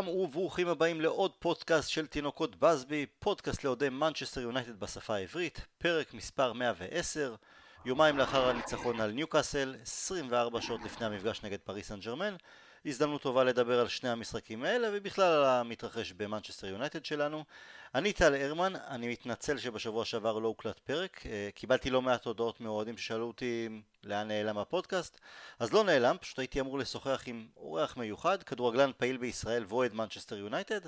לכולם וברוכים הבאים לעוד פודקאסט של תינוקות באזבי, פודקאסט לאוהדי מנצ'סטר יונייטד בשפה העברית, פרק מספר 110, יומיים לאחר הניצחון על ניוקאסל, 24 שעות לפני המפגש נגד פריס סן ג'רמן, הזדמנות טובה לדבר על שני המשחקים האלה ובכלל על המתרחש במנצ'סטר יונייטד שלנו. אני טל הרמן, אני מתנצל שבשבוע שעבר לא הוקלט פרק, אה, קיבלתי לא מעט הודעות מאוהדים ששאלו אותי לאן נעלם הפודקאסט, אז לא נעלם, פשוט הייתי אמור לשוחח עם אורח מיוחד, כדורגלן פעיל בישראל ואוהד מנצ'סטר יונייטד,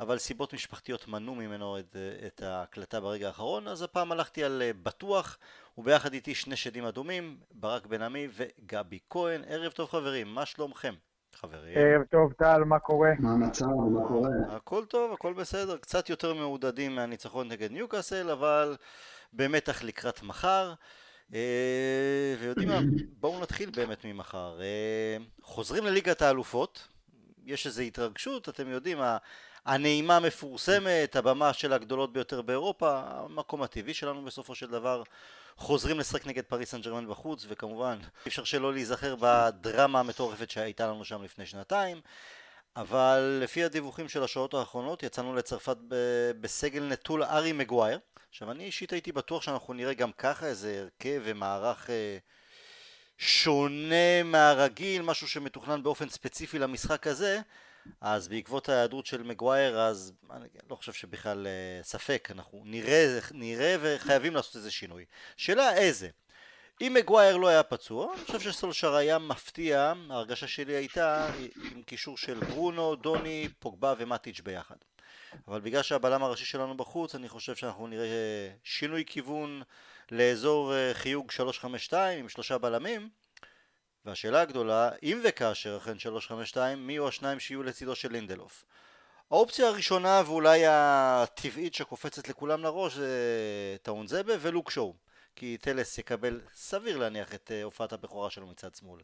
אבל סיבות משפחתיות מנעו ממנו את, אה, את ההקלטה ברגע האחרון, אז הפעם הלכתי על אה, בטוח, וביחד איתי שני שדים אדומים, ברק בן עמי וגבי כהן. ערב טוב חברים, מה שלומכם? חברים. ערב טוב, טל, מה קורה? מה המצב, מה קורה? הכל טוב, הכל בסדר. קצת יותר מעודדים מהניצחון נגד ניוקאסל, אבל במתח לקראת מחר. אה, ויודעים מה, בואו נתחיל באמת ממחר. אה, חוזרים לליגת האלופות, יש איזו התרגשות, אתם יודעים, הנעימה מפורסמת, הבמה של הגדולות ביותר באירופה, המקום הטבעי שלנו בסופו של דבר. חוזרים לשחק נגד פריס סן ג'רמן בחוץ, וכמובן אי אפשר שלא להיזכר בדרמה המטורפת שהייתה לנו שם לפני שנתיים. אבל לפי הדיווחים של השעות האחרונות יצאנו לצרפת בסגל נטול ארי מגווייר. עכשיו אני אישית הייתי בטוח שאנחנו נראה גם ככה איזה הרכב ומערך אה, שונה מהרגיל, משהו שמתוכנן באופן ספציפי למשחק הזה, אז בעקבות ההיעדרות של מגווייר, אז אני לא חושב שבכלל אה, ספק, אנחנו נראה, נראה וחייבים לעשות איזה שינוי. שאלה איזה? אם מגווייר לא היה פצוע, אני חושב שסולשר היה מפתיע, ההרגשה שלי הייתה עם קישור של ברונו, דוני, פוגבה ומטיץ' ביחד. אבל בגלל שהבלם הראשי שלנו בחוץ, אני חושב שאנחנו נראה שינוי כיוון לאזור אה, חיוג 352 עם שלושה בלמים, והשאלה הגדולה, אם וכאשר אכן 352, מי יהיו השניים שיהיו לצידו של לינדלוף? האופציה הראשונה ואולי הטבעית שקופצת לכולם לראש זה טעון זבה ולוק שואו כי טלס יקבל סביר להניח את אה, הופעת הבכורה שלו מצד שמאל.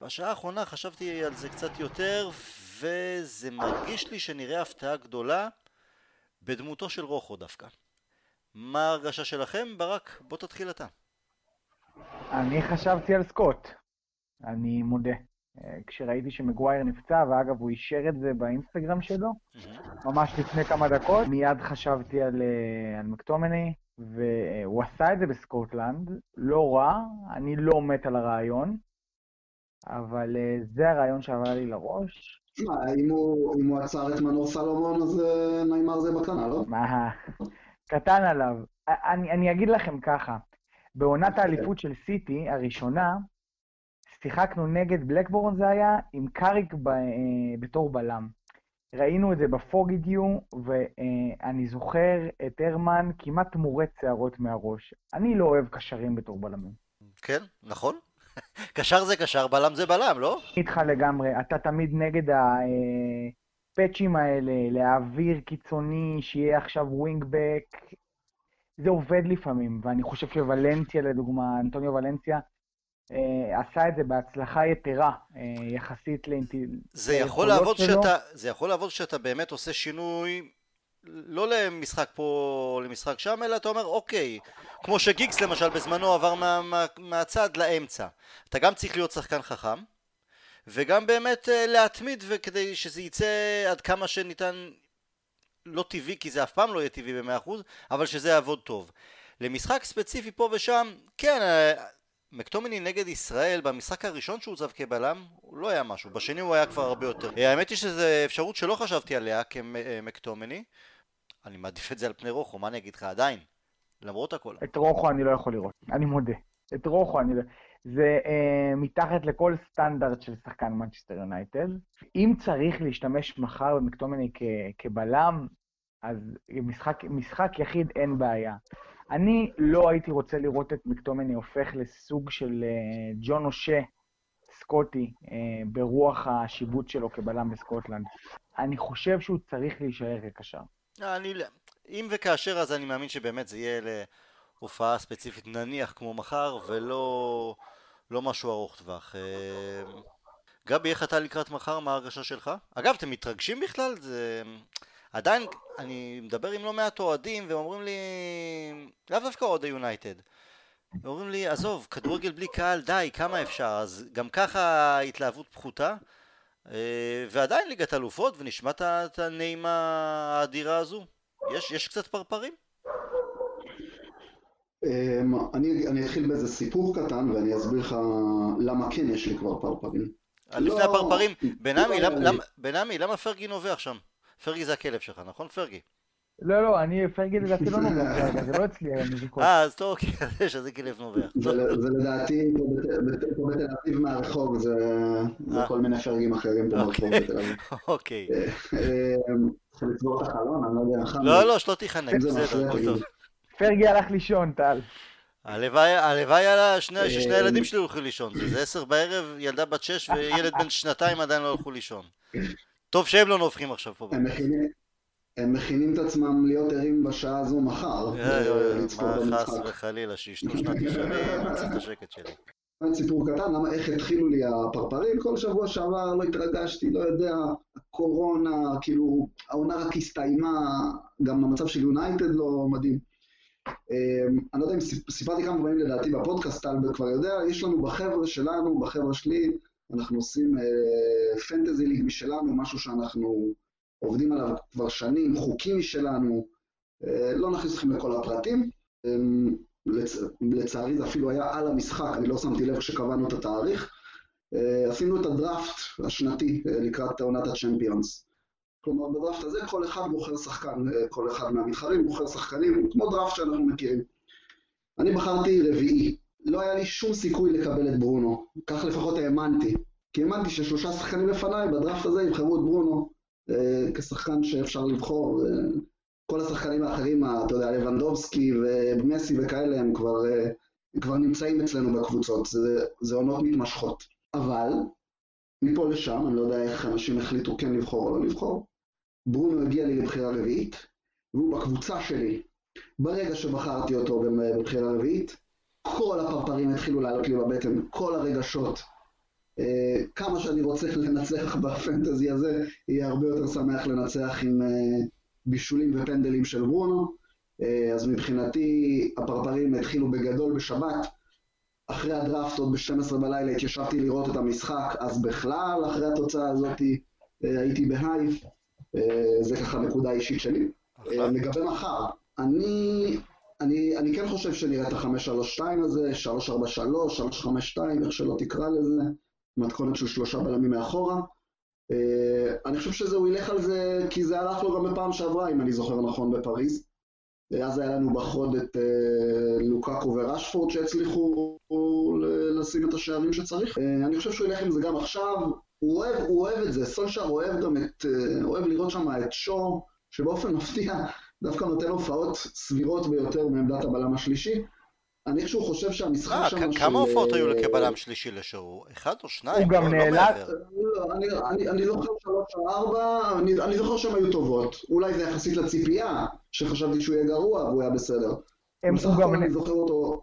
בשעה האחרונה חשבתי על זה קצת יותר וזה מרגיש לי שנראה הפתעה גדולה בדמותו של רוחו דווקא. מה ההרגשה שלכם? ברק, בוא תתחיל אתה. אני חשבתי על סקוט. אני מודה. אה, כשראיתי שמגווייר נפצע, ואגב, הוא אישר את זה באינסטגרם שלו, ממש לפני כמה דקות, מיד חשבתי על, אה, על מקטומני, והוא עשה את זה בסקוטלנד, לא רע, אני לא מת על הרעיון, אבל אה, זה הרעיון שעבר לי לראש. אם הוא, עצר את מנור סלומון, אז נעימר זה בקטנה, לא? מה, קטן עליו. אני, אני אגיד לכם ככה, בעונת האליפות של סיטי, הראשונה, שיחקנו נגד בלקבורן זה היה, עם קאריק ב, אה, בתור בלם. ראינו את זה בפוגידיו, ואני זוכר את הרמן כמעט מורט שערות מהראש. אני לא אוהב קשרים בתור בלמים. כן, נכון. קשר זה קשר, בלם זה בלם, לא? איתך לגמרי. אתה תמיד נגד הפאצ'ים האלה, להעביר קיצוני, שיהיה עכשיו ווינגבק. זה עובד לפעמים, ואני חושב שוולנסיה לדוגמה, אנטוניו ולנסיה, אה, עשה את זה בהצלחה יתרה אה, יחסית לאינטליגנציה. זה יכול לעבוד שאתה, זה יכול לעבוד שאתה באמת עושה שינוי לא למשחק פה או למשחק שם, אלא אתה אומר אוקיי, כמו שגיגס למשל בזמנו עבר מה, מה, מהצד לאמצע. אתה גם צריך להיות שחקן חכם, וגם באמת אה, להתמיד וכדי שזה יצא עד כמה שניתן לא טבעי, כי זה אף פעם לא יהיה טבעי במאה אחוז, אבל שזה יעבוד טוב. למשחק ספציפי פה ושם, כן, מקטומני נגד ישראל במשחק הראשון שהוא שהוצב כבלם הוא לא היה משהו, בשני הוא היה כבר הרבה יותר. אה, האמת היא שזו אפשרות שלא חשבתי עליה כמקטומני, אני מעדיף את זה על פני רוחו, מה אני אגיד לך עדיין, למרות הכל. את רוחו אני לא יכול לראות, אני מודה. את רוחו אני לא... זה אה, מתחת לכל סטנדרט של שחקן מנצ'סטר יונייטד. אם צריך להשתמש מחר במקטומני כבלם, אז משחק, משחק יחיד אין בעיה. אני לא הייתי רוצה לראות את מקטומני הופך לסוג של uh, ג'ון אושה סקוטי uh, ברוח השיבוט שלו כבלם בסקוטלנד. אני חושב שהוא צריך להישאר כקשר. אני, אם וכאשר אז אני מאמין שבאמת זה יהיה להופעה ספציפית נניח כמו מחר ולא לא משהו ארוך טווח. אה, גבי, איך אתה לקראת מחר? מה ההרגשה שלך? אגב, אתם מתרגשים בכלל? זה... עדיין, אני מדבר עם לא מעט אוהדים והם אומרים לי, לאו דווקא אוהדי יונייטד, אומרים לי, עזוב, כדורגל בלי קהל, די, כמה אפשר? אז גם ככה ההתלהבות פחותה, אה, ועדיין ליגת אלופות, ונשמע את הנעימה האדירה הזו. יש, יש קצת פרפרים? אמ, אני, אני אתחיל באיזה סיפור קטן ואני אסביר לך למה כן יש לי כבר פרפרים. לפני לא, הפרפרים, בנעמי, לא למה, למה, למה פרגי נובח שם? פרגי זה הכלב שלך, נכון פרגי? לא, לא, אני, פרגי לדעתי לא נובח, זה לא אצלי המזיקות. אה, אז טוב, אוקיי, יש איזה כלב נובח. זה לדעתי, פה בתל אביב מהרחוב, זה אה. כל מיני פרגים אחרים פה ברחוב בתל אביב. אוקיי. צריך לצבור את החלון, אני לא יודע. לא, לא, שלא תיחנק, בסדר, הכל טוב. פרגי הלך לישון, טל. הלוואי על ששני הילדים שלי הולכו לישון, זה עשר בערב, ילדה בת שש וילד בן שנתיים עדיין לא הלכו לישון. טוב שהם לא נובחים עכשיו פה. הם מכינים את עצמם להיות ערים בשעה הזו מחר. מה חס וחלילה, שישנו שנת ישרים, נצא את השקט שלי. סיפור קטן, למה, איך התחילו לי הפרפרים? כל שבוע שעבר לא התרגשתי, לא יודע, הקורונה, כאילו, העונה רק הסתיימה, גם המצב של יונייטד לא מדהים. אמ, אני לא יודע אם סיפרתי כמה פעמים לדעתי בפודקאסט, טל כבר יודע, יש לנו בחבר'ה שלנו, בחבר'ה שלי, אנחנו עושים פנטזי ליג משלנו, משהו שאנחנו עובדים עליו כבר שנים, חוקים משלנו, אה, לא נכניס אתכם לכל הפרטים. אמ, לצ... לצערי זה אפילו היה על המשחק, אני לא שמתי לב כשקבענו את התאריך. אה, עשינו את הדראפט השנתי אה, לקראת עונת הצ'מפיונס. כלומר, בדראפט הזה כל אחד בוחר שחקן, כל אחד מהמתחרים בוחר שחקנים, כמו דראפט שאנחנו מכירים. אני בחרתי רביעי. לא היה לי שום סיכוי לקבל את ברונו, כך לפחות האמנתי. כי האמנתי ששלושה שחקנים לפניי בדראפט הזה יבחרו את ברונו אה, כשחקן שאפשר לבחור. אה, כל השחקנים האחרים, אתה יודע, לבנדובסקי ומסי וכאלה, הם כבר, אה, כבר נמצאים אצלנו בקבוצות, זה, זה עונות מתמשכות. אבל, מפה לשם, אני לא יודע איך אנשים החליטו כן לבחור או לא לבחור, ברונו הגיע לי לבחירה רביעית, והוא בקבוצה שלי. ברגע שבחרתי אותו בבחירה רביעית, כל הפרפרים התחילו לעלות לי בבטן, כל הרגשות. אה, כמה שאני רוצה לנצח בפנטזי הזה, יהיה הרבה יותר שמח לנצח עם אה, בישולים ופנדלים של ברונו. אה, אז מבחינתי הפרפרים התחילו בגדול בשבת. אחרי הדראפט עוד ב-12 בלילה התיישבתי לראות את המשחק, אז בכלל אחרי התוצאה הזאת הייתי בהייב. זה ככה נקודה אישית שלי. לגבי מחר, אני, אני, אני כן חושב שנראה את ה-532 הזה, 343, 352, איך שלא תקרא לזה. מתכונת של שלושה בלמים מאחורה. Uh, אני חושב שזה, הוא ילך על זה, כי זה הלך לו גם בפעם שעברה, אם אני זוכר נכון, בפריז. אז היה לנו בחוד את uh, לוקקו ורשפורד שהצליחו לשים את השערים שצריך. Uh, אני חושב שהוא ילך עם זה גם עכשיו. הוא אוהב, הוא אוהב את זה, סולשר אוהב גם את, אוהב לראות שם את שור, שבאופן מפתיע דווקא נותן הופעות סבירות ביותר מעמדת הבלם השלישי. אני איכשהו חושב שהמשחק אה, שם... כמה הופעות היו כבלם שלישי לשעור? אחד או שניים? הוא גם לא, לא נאלץ... אני זוכר שלוש או ארבע, אני זוכר שהן היו טובות. אולי זה יחסית לציפייה, שחשבתי שהוא יהיה גרוע והוא היה בסדר. בסך הכל אני זוכר אותו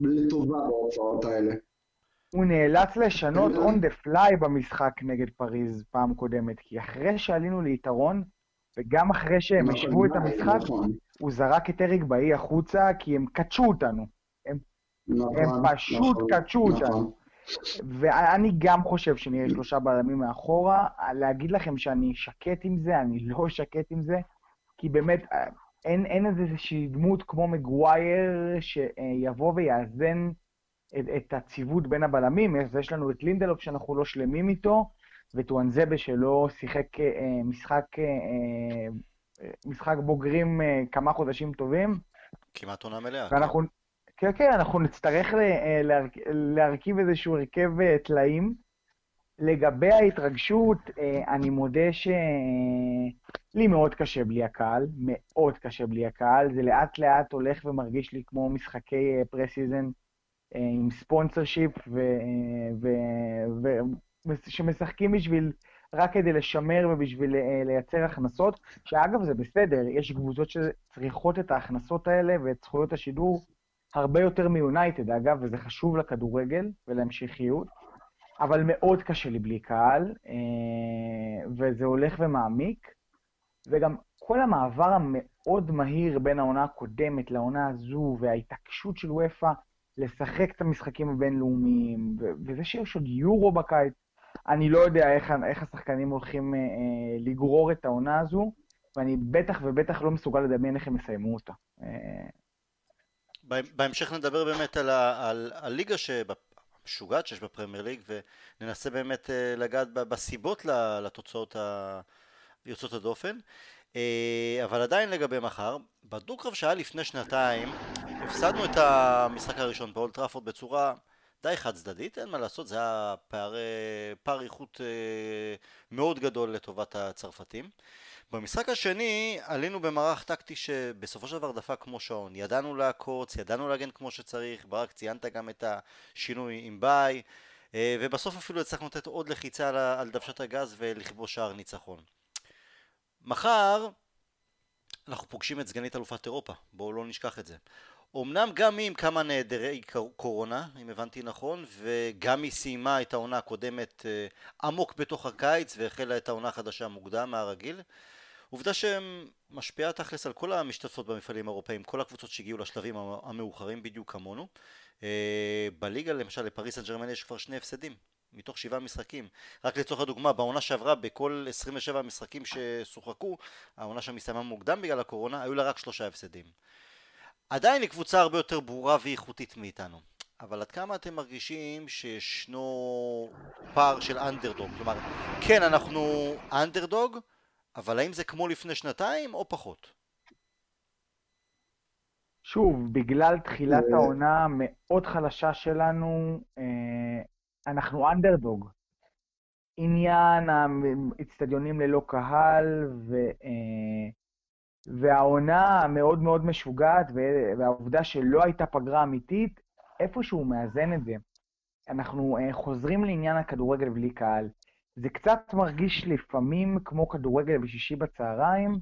לטובה בהופעות האלה. הוא נאלץ לשנות on the fly במשחק נגד פריז פעם קודמת, כי אחרי שעלינו ליתרון, וגם אחרי שהם נכון, השוו את המשחק, נכון. הוא זרק את אריק באי החוצה, כי הם קדשו אותנו. הם, נכון, הם פשוט נכון, קדשו נכון. אותנו. ואני גם חושב שנהיה שלושה בלמים מאחורה. להגיד לכם שאני שקט עם זה, אני לא שקט עם זה, כי באמת, אין, אין איזושהי דמות כמו מגווייר שיבוא ויאזן את, את הציוות בין הבלמים. יש לנו את לינדלוף שאנחנו לא שלמים איתו, וטואנזבה שלא שיחק אה, משחק, אה, משחק בוגרים אה, כמה חודשים טובים. כמעט עונה מלאה. ואנחנו, כן, כן, אנחנו נצטרך להרכיב איזשהו הרכב טלאים. לגבי ההתרגשות, אני מודה שלי מאוד קשה בלי הקהל, מאוד קשה בלי הקהל. זה לאט לאט הולך ומרגיש לי כמו משחקי פרסיזן עם ספונסר שיפ ו... ו... ו... שמשחקים בשביל, רק כדי לשמר ובשביל אה, לייצר הכנסות, שאגב זה בסדר, יש קבוצות שצריכות את ההכנסות האלה ואת זכויות השידור הרבה יותר מיונייטד, אגב, וזה חשוב לכדורגל ולהמשכיות, אבל מאוד קשה לי בלי קהל, אה, וזה הולך ומעמיק, וגם כל המעבר המאוד מהיר בין העונה הקודמת לעונה הזו, וההתעקשות של וופא לשחק את המשחקים הבינלאומיים, וזה שיש עוד יורו בקיץ, אני לא יודע איך, איך השחקנים הולכים אה, לגרור את העונה הזו, ואני בטח ובטח לא מסוגל לדמיין איך הם יסיימו אותה. אה... בהמשך נדבר באמת על הליגה המשוגעת שיש בפרמייר ליג, וננסה באמת אה, לגעת בסיבות לתוצאות היוצאות הדופן. אה, אבל עדיין לגבי מחר, בדו-קרב שהיה לפני שנתיים, הפסדנו את המשחק הראשון באולטראפורד בצורה די חד צדדית, אין מה לעשות, זה היה פערי, פער איכות אה, מאוד גדול לטובת הצרפתים. במשחק השני עלינו במערך טקטי שבסופו של דבר דפק כמו שעון. ידענו לעקוץ, ידענו להגן כמו שצריך, ברק ציינת גם את השינוי עם ביי, אה, ובסוף אפילו הצלחנו לתת עוד לחיצה על דוושת הגז ולכבוש שער ניצחון. מחר אנחנו פוגשים את סגנית אלופת אירופה, בואו לא נשכח את זה. אמנם גם היא עם כמה נעדרי קורונה, אם הבנתי נכון, וגם היא סיימה את העונה הקודמת אה, עמוק בתוך הקיץ והחלה את העונה החדשה מוקדם מהרגיל. עובדה שמשפיעה תכלס על כל המשתתפות במפעלים האירופאים, כל הקבוצות שהגיעו לשלבים המאוחרים בדיוק כמונו. אה, בליגה למשל לפריס סן ג'רמן יש כבר שני הפסדים מתוך שבעה משחקים. רק לצורך הדוגמה, בעונה שעברה בכל 27 המשחקים ששוחקו, העונה שם הסתיימה מוקדם בגלל הקורונה, היו לה רק שלושה הפסדים. עדיין היא קבוצה הרבה יותר ברורה ואיכותית מאיתנו. אבל עד כמה אתם מרגישים שישנו פער של אנדרדוג? כלומר, כן, אנחנו אנדרדוג, אבל האם זה כמו לפני שנתיים או פחות? שוב, בגלל תחילת אה. העונה המאוד חלשה שלנו, אה, אנחנו אנדרדוג. עניין האצטדיונים ללא קהל ו, אה, והעונה המאוד מאוד משוגעת והעובדה שלא הייתה פגרה אמיתית, איפשהו מאזן את זה. אנחנו חוזרים לעניין הכדורגל בלי קהל. זה קצת מרגיש לפעמים כמו כדורגל בשישי בצהריים,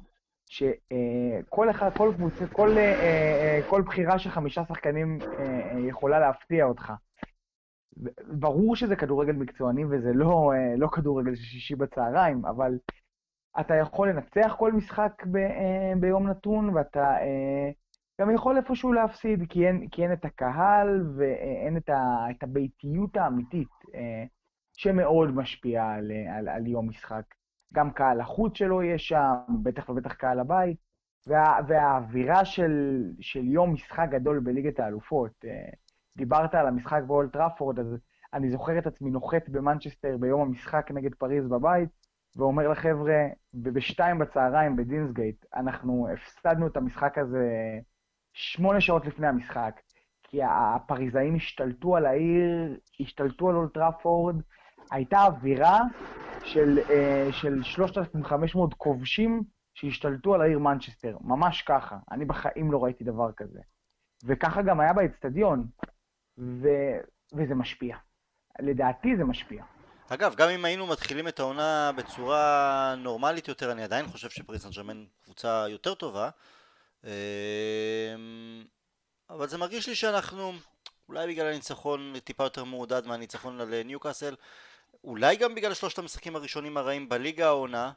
שכל אחד, כל קבוצה, כל, אה, אה, כל בחירה של חמישה שחקנים אה, יכולה להפתיע אותך. ברור שזה כדורגל מקצועני וזה לא, לא כדורגל של שישי בצהריים, אבל אתה יכול לנצח כל משחק ב, ביום נתון, ואתה גם יכול איפשהו להפסיד, כי אין, כי אין את הקהל ואין את, ה, את הביתיות האמיתית. שמאוד משפיע על, על, על יום משחק. גם קהל החוץ שלו יהיה שם, בטח ובטח קהל הבית, וה, והאווירה של, של יום משחק גדול בליגת האלופות. אה, דיברת על המשחק באולד טראפורד, אז אני זוכר את עצמי נוחת במנצ'סטר ביום המשחק נגד פריז בבית, ואומר לחבר'ה, בשתיים בצהריים בדינסגייט, אנחנו הפסדנו את המשחק הזה שמונה שעות לפני המשחק, כי הפריזאים השתלטו על העיר, השתלטו על אולד טראפורד, הייתה אווירה של, uh, של 3,500 כובשים שהשתלטו על העיר מנצ'סטר, ממש ככה. אני בחיים לא ראיתי דבר כזה. וככה גם היה באצטדיון, ו... וזה משפיע. לדעתי זה משפיע. אגב, גם אם היינו מתחילים את העונה בצורה נורמלית יותר, אני עדיין חושב שפריס סן קבוצה יותר טובה. אמ, אבל זה מרגיש לי שאנחנו, אולי בגלל הניצחון טיפה יותר מעודד מהניצחון על ניוקאסל, אולי גם בגלל שלושת המשחקים הראשונים הרעים בליגה העונה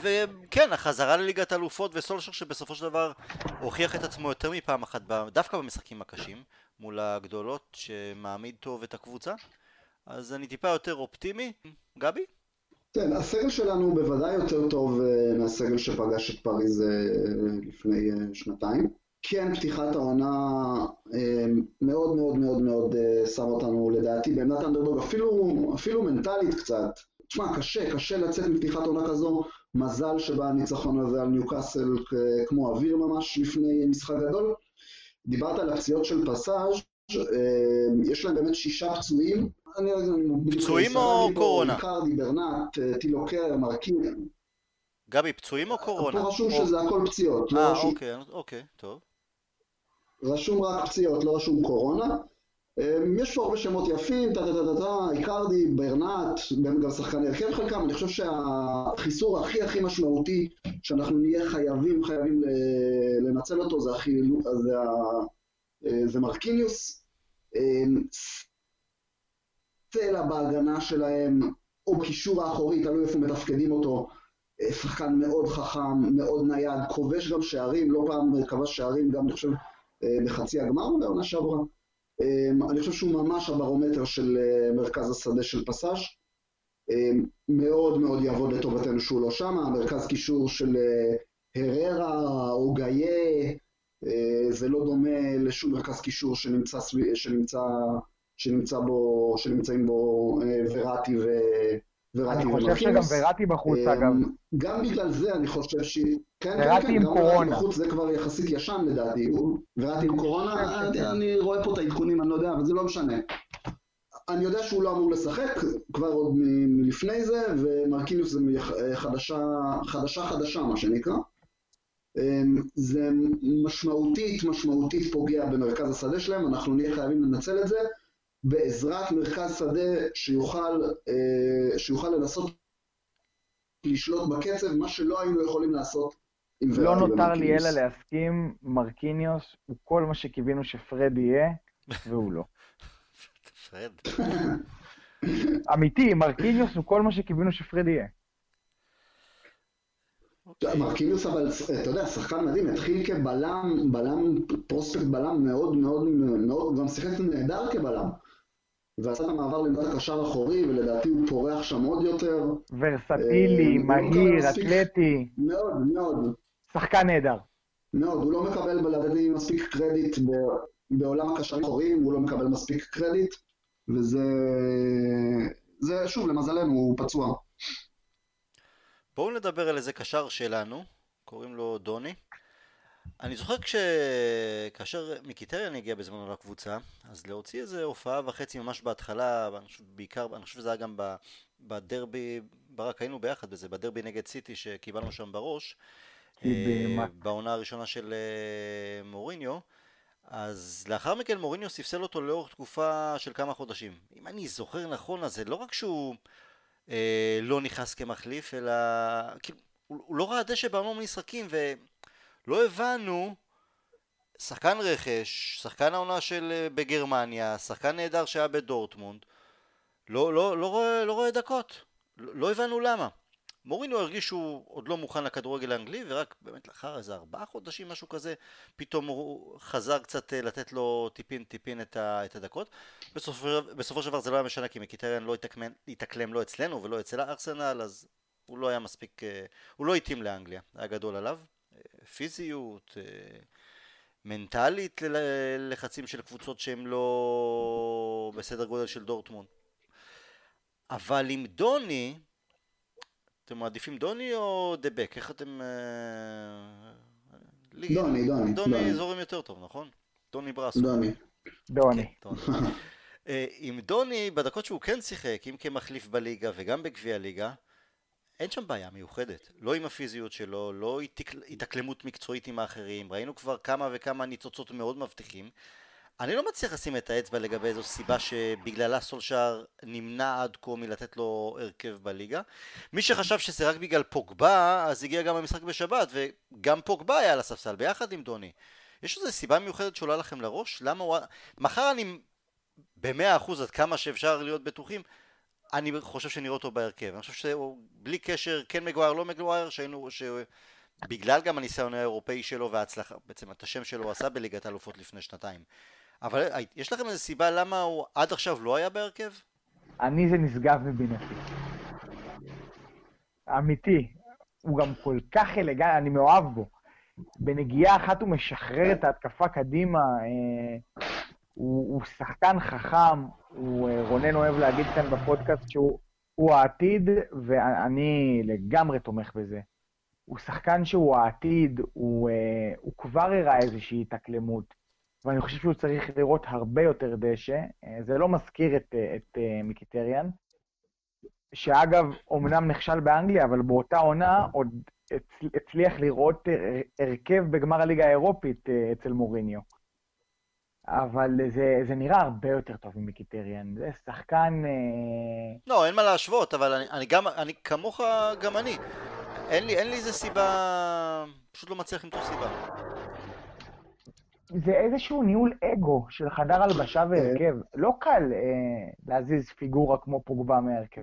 וכן, החזרה לליגת אלופות וסולשר שבסופו של דבר הוכיח את עצמו יותר מפעם אחת דווקא במשחקים הקשים מול הגדולות שמעמיד טוב את הקבוצה אז אני טיפה יותר אופטימי. גבי? כן, הסגל שלנו בוודאי יותר טוב אה, מהסגל שפגש את פריז אה, לפני אה, שנתיים. כן, פתיחת העונה מאוד מאוד מאוד מאוד שם אותנו לדעתי בעמדת אנדרדוג, אפילו, אפילו מנטלית קצת. תשמע, קשה, קשה לצאת מפתיחת עונה כזו. מזל שבא הניצחון הזה על ניוקאסל כמו אוויר ממש לפני משחק גדול. דיברת על הפציעות של פסאז', יש להם באמת שישה פצועים. פצועים או קורונה? קרדי, ברנט, אה, טילוקר, מרקין. גבי, פצועים או קורונה? פה רשום שזה הכל פציעות. לא אה, אוקיי, אוקיי, טוב. רשום רק פציעות, לא רשום קורונה. אמ, יש פה הרבה שמות יפים, טה טה טה טה, איקרדי, ברנט, גם שחקני הרכב חלקם, אני חושב שהחיסור הכי הכי משמעותי שאנחנו נהיה חייבים חייבים לנצל אותו זה, הכי, זה, אה, זה מרקיניוס. אמ, סלע בהגנה שלהם, או קישור האחורי, תלוי איפה מתפקדים אותו, אה, שחקן מאוד חכם, מאוד נייד, כובש גם שערים, לא פעם כבש שערים גם, אני חושב, אה, בחצי הגמר בעונה שעברה. אה, אני חושב שהוא ממש הברומטר של אה, מרכז השדה של פסאז'. מאוד מאוד יעבוד לטובתנו שהוא לא שם, המרכז קישור של הררה או גאיה, זה לא דומה לשום מרכז קישור שנמצא, שנמצא, שנמצא בו, שנמצאים בו וראטי ו... וראטי אני חושב שגם וראטי בחוץ אגב. גם בגלל זה אני חושב ש... כן, וראטי כן, כן, עם קורונה. בחוץ זה כבר יחסית ישן לדעתי. וראטי עם קורונה, אני רואה פה את העדכונים, אני לא יודע, אבל זה לא משנה. אני יודע שהוא לא אמור לשחק כבר עוד מלפני זה, ומרקיניוס זה חדשה, חדשה חדשה מה שנקרא. זה משמעותית, משמעותית פוגע במרכז השדה שלהם, אנחנו נהיה חייבים לנצל את זה. בעזרת מרכז שדה שיוכל, אה, שיוכל לנסות לשלוט בקצב, מה שלא היינו יכולים לעשות עם וראטי לא נותר לי אלא להסכים, מרקיניוס הוא כל מה שקיווינו שפרד יהיה, והוא לא. פרד. אמיתי, מרקיניוס הוא כל מה שקיווינו שפרד יהיה. מרקיניוס אבל, אתה יודע, שחקן מדהים, התחיל כבלם, בלם, פרוספקט בלם מאוד מאוד מאוד, גם שיחק נהדר כבלם. ועשה את המעבר לעמדת הקשר האחורי, ולדעתי הוא פורח שם עוד יותר. ורסטילי, אה, לא מהיר, אתלטי. מאוד, מאוד. שחקן נהדר. מאוד, הוא לא מקבל לדעתי מספיק קרדיט בעולם הקשרים האחוריים, הוא לא מקבל מספיק קרדיט, וזה, זה שוב, למזלנו, הוא פצוע. בואו נדבר על איזה קשר שלנו, קוראים לו דוני. אני זוכר כש... כאשר מיקיטריאן הגיע בזמנו לקבוצה, אז להוציא איזה הופעה וחצי ממש בהתחלה, אני חושב, בעיקר, אני חושב שזה היה גם בדרבי, ברק היינו ביחד בזה, בדרבי נגד סיטי שקיבלנו שם בראש, אה, בעונה הראשונה של אה, מוריניו, אז לאחר מכן מוריניו ספסל אותו לאורך תקופה של כמה חודשים. אם אני זוכר נכון, אז זה לא רק שהוא אה, לא נכנס כמחליף, אלא כאילו, הוא, הוא לא ראה דשא בהמון משחקים, ו... לא הבנו שחקן רכש, שחקן העונה של אה, בגרמניה, שחקן נהדר שהיה בדורטמונד, לא, לא, לא, רואה, לא רואה דקות, לא, לא הבנו למה. מורינו הרגיש שהוא עוד לא מוכן לכדורגל האנגלי ורק באמת לאחר איזה ארבעה חודשים משהו כזה פתאום הוא חזר קצת אה, לתת לו טיפין טיפין את, את הדקות בסופו, בסופו של דבר זה לא היה משנה כי מקיטריאן לא התאקלם לא אצלנו ולא אצל הארסנל אז הוא לא היה מספיק אה, הוא לא התאים לאנגליה היה גדול עליו פיזיות, אה, מנטלית ללחצים של קבוצות שהן לא בסדר גודל של דורטמונד. אבל עם דוני, אתם מעדיפים דוני או דבק? איך אתם... אה, דוני, דוני. דוני זורם יותר טוב, נכון? דוני ברסו. דוני. דוני. כן, אה, עם דוני, בדקות שהוא כן שיחק, אם כמחליף בליגה וגם בגביע הליגה, אין שם בעיה מיוחדת, לא עם הפיזיות שלו, לא התאקלמות מקצועית עם האחרים, ראינו כבר כמה וכמה ניצוצות מאוד מבטיחים. אני לא מצליח לשים את האצבע לגבי איזו סיבה שבגללה סולשאר נמנע עד כה מלתת לו הרכב בליגה. מי שחשב שזה רק בגלל פוגבה, אז הגיע גם המשחק בשבת, וגם פוגבה היה על הספסל ביחד עם דוני. יש איזו סיבה מיוחדת שעולה לכם לראש? למה הוא... מחר אני במאה אחוז עד כמה שאפשר להיות בטוחים, אני חושב שנראה אותו בהרכב. אני חושב שבלי קשר, כן מגווייר, לא מגווייר, שהיינו, שבגלל גם הניסיון האירופאי שלו וההצלחה, בעצם את השם שלו עשה בליגת האלופות לפני שנתיים. אבל יש לכם איזו סיבה למה הוא עד עכשיו לא היה בהרכב? אני זה נשגב מבינתי. אמיתי. הוא גם כל כך אלגנטי, אני מאוהב בו. בנגיעה אחת הוא משחרר את ההתקפה קדימה. אה, הוא, הוא שחקן חכם, הוא, אה, רונן אוהב להגיד כאן בפודקאסט שהוא העתיד, ואני לגמרי תומך בזה. הוא שחקן שהוא העתיד, הוא, אה, הוא כבר הראה איזושהי התאקלמות, ואני חושב שהוא צריך לראות הרבה יותר דשא. אה, זה לא מזכיר את, את מיקיטריאן, שאגב, אומנם נכשל באנגליה, אבל באותה עונה עוד הצליח לראות הרכב בגמר הליגה האירופית אצל מוריניו. אבל זה, זה נראה הרבה יותר טוב ממיקיטריאן, זה שחקן... אה, לא, אין מה להשוות, אבל אני, אני גם, אני כמוך, גם אני. אין לי, אין לי איזה סיבה, פשוט לא מצליח למצוא סיבה. זה איזשהו ניהול אגו של חדר הלבשה והרכב. לא קל אה, להזיז פיגורה כמו פוגבה מהרכב.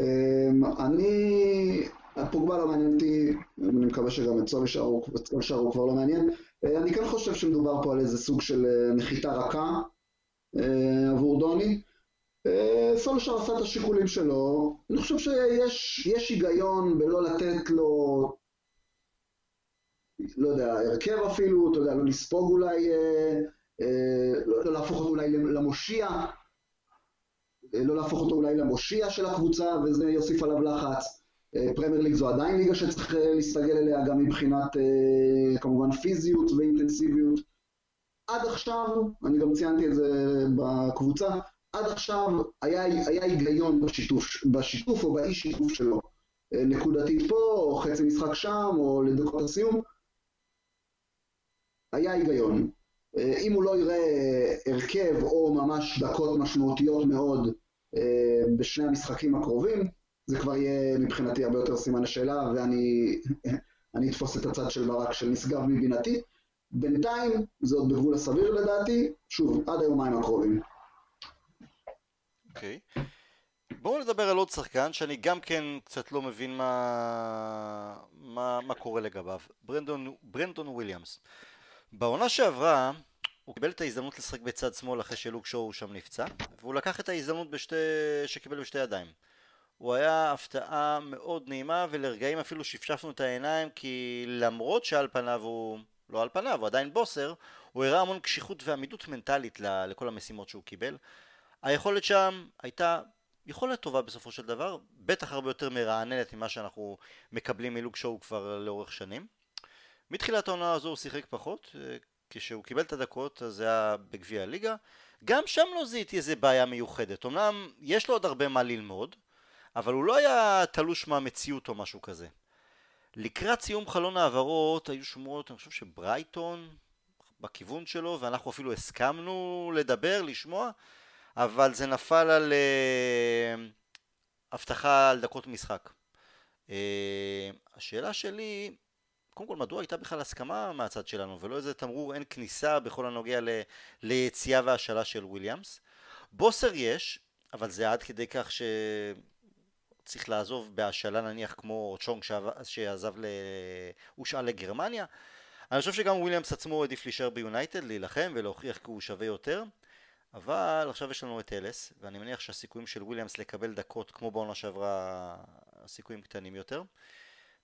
אמ, אני, פוגבה לא מעניין אותי, אני מקווה שגם את סולישר הוא כבר לא מעניין. אה, אני כן חושב שמדובר פה על איזה סוג של אה, נחיתה רכה אה, עבור דוני. סולשר עשה את השיקולים שלו. אני חושב שיש היגיון בלא לתת לו, לא יודע, הרכב אפילו, אתה יודע, לא לספוג אולי, אה, אה, לא, להפוך אותו אולי למושיע, אה, לא להפוך אותו אולי למושיע של הקבוצה, וזה יוסיף עליו לחץ. פרמייר ליג זו עדיין ליגה שצריך להסתגל אליה גם מבחינת כמובן פיזיות ואינטנסיביות. עד עכשיו, אני גם ציינתי את זה בקבוצה, עד עכשיו היה, היה היגיון בשיתוף, בשיתוף או באי שיתוף שלו. נקודתית פה, או חצי משחק שם, או לדקות הסיום. היה היגיון. אם הוא לא יראה הרכב או ממש דקות משמעותיות מאוד בשני המשחקים הקרובים, זה כבר יהיה מבחינתי הרבה יותר סימן השאלה, ואני אתפוס את הצד של ברק של נשגב מבינתי. בינתיים זה עוד בגבול הסביר לדעתי, שוב, עד היומיים הקרובים. אוקיי. Okay. בואו נדבר על עוד שחקן שאני גם כן קצת לא מבין מה, מה, מה קורה לגביו, ברנדון, ברנדון וויליאמס. בעונה שעברה הוא קיבל את ההזדמנות לשחק בצד שמאל אחרי שלוק שואו שם נפצע, והוא לקח את ההזדמנות בשתי, שקיבל בשתי ידיים. הוא היה הפתעה מאוד נעימה ולרגעים אפילו שפשפנו את העיניים כי למרות שעל פניו הוא לא על פניו, הוא עדיין בוסר, הוא הראה המון קשיחות ועמידות מנטלית לכל המשימות שהוא קיבל. היכולת שם הייתה יכולת טובה בסופו של דבר, בטח הרבה יותר מרעננת ממה שאנחנו מקבלים מלוק שואו כבר לאורך שנים. מתחילת העונה הזו הוא שיחק פחות, כשהוא קיבל את הדקות אז זה היה בגביע הליגה. גם שם לא זיהיתי איזה בעיה מיוחדת, אמנם יש לו עוד הרבה מה ללמוד, אבל הוא לא היה תלוש מהמציאות או משהו כזה. לקראת סיום חלון העברות היו שמועות, אני חושב שברייטון בכיוון שלו, ואנחנו אפילו הסכמנו לדבר, לשמוע, אבל זה נפל על uh, הבטחה על דקות משחק. Uh, השאלה שלי, קודם כל, מדוע הייתה בכלל הסכמה מהצד שלנו, ולא איזה תמרור אין כניסה בכל הנוגע ל, ליציאה והשאלה של וויליאמס? בוסר יש, אבל זה עד כדי כך ש... צריך לעזוב בהשאלה נניח כמו צ'ונג שעזב, ל... הושאל לגרמניה. אני חושב שגם וויליאמס עצמו העדיף להישאר ביונייטד, להילחם ולהוכיח כי הוא שווה יותר. אבל עכשיו יש לנו את טלס, ואני מניח שהסיכויים של וויליאמס לקבל דקות כמו בעונה שעברה, הסיכויים קטנים יותר.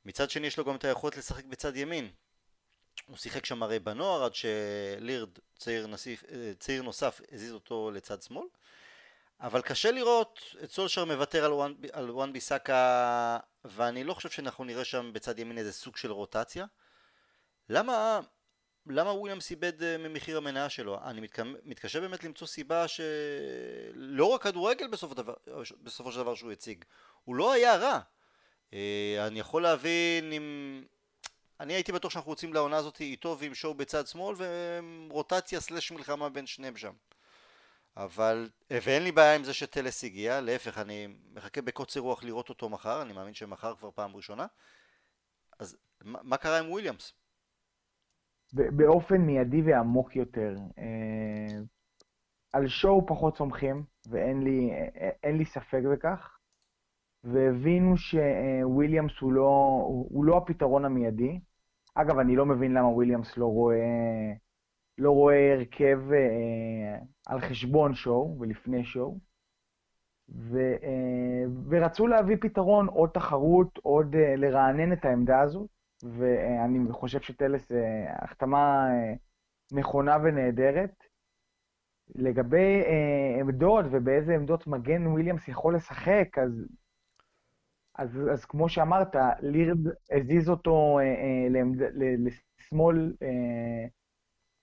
מצד שני יש לו גם את היכולת לשחק בצד ימין. הוא שיחק שם הרי בנוער עד שלירד, צעיר, נסיף, צעיר נוסף, הזיז אותו לצד שמאל. אבל קשה לראות את סולשר מוותר על, וואן, על וואן ביסאקה ואני לא חושב שאנחנו נראה שם בצד ימין איזה סוג של רוטציה למה, למה וויליאמס איבד אה, ממחיר המניה שלו? אני מתק... מתקשה באמת למצוא סיבה שלא רק כדורגל בסוף הדבר, בסופו של דבר שהוא הציג הוא לא היה רע אה, אני יכול להבין אם... אני הייתי בטוח שאנחנו רוצים לעונה הזאת איתו ועם שואו בצד שמאל ורוטציה סלש מלחמה בין שניהם שם אבל, ואין לי בעיה עם זה שטלס הגיע, להפך, אני מחכה בקוצר רוח לראות אותו מחר, אני מאמין שמחר כבר פעם ראשונה. אז מה, מה קרה עם וויליאמס? באופן מיידי ועמוק יותר. אה, על שואו פחות סומכים, ואין לי, אה, לי ספק בכך, והבינו שוויליאמס הוא לא, הוא לא הפתרון המיידי. אגב, אני לא מבין למה וויליאמס לא רואה לא רואה הרכב אה, על חשבון שואו ולפני שואו. ו, אה, ורצו להביא פתרון, עוד תחרות, עוד אה, לרענן את העמדה הזו, ואני חושב שטלס אה, החתמה אה, נכונה ונהדרת. לגבי אה, עמדות ובאיזה עמדות מגן וויליאמס יכול לשחק, אז, אז, אז כמו שאמרת, לירד הזיז אותו אה, אה, לשמאל אה,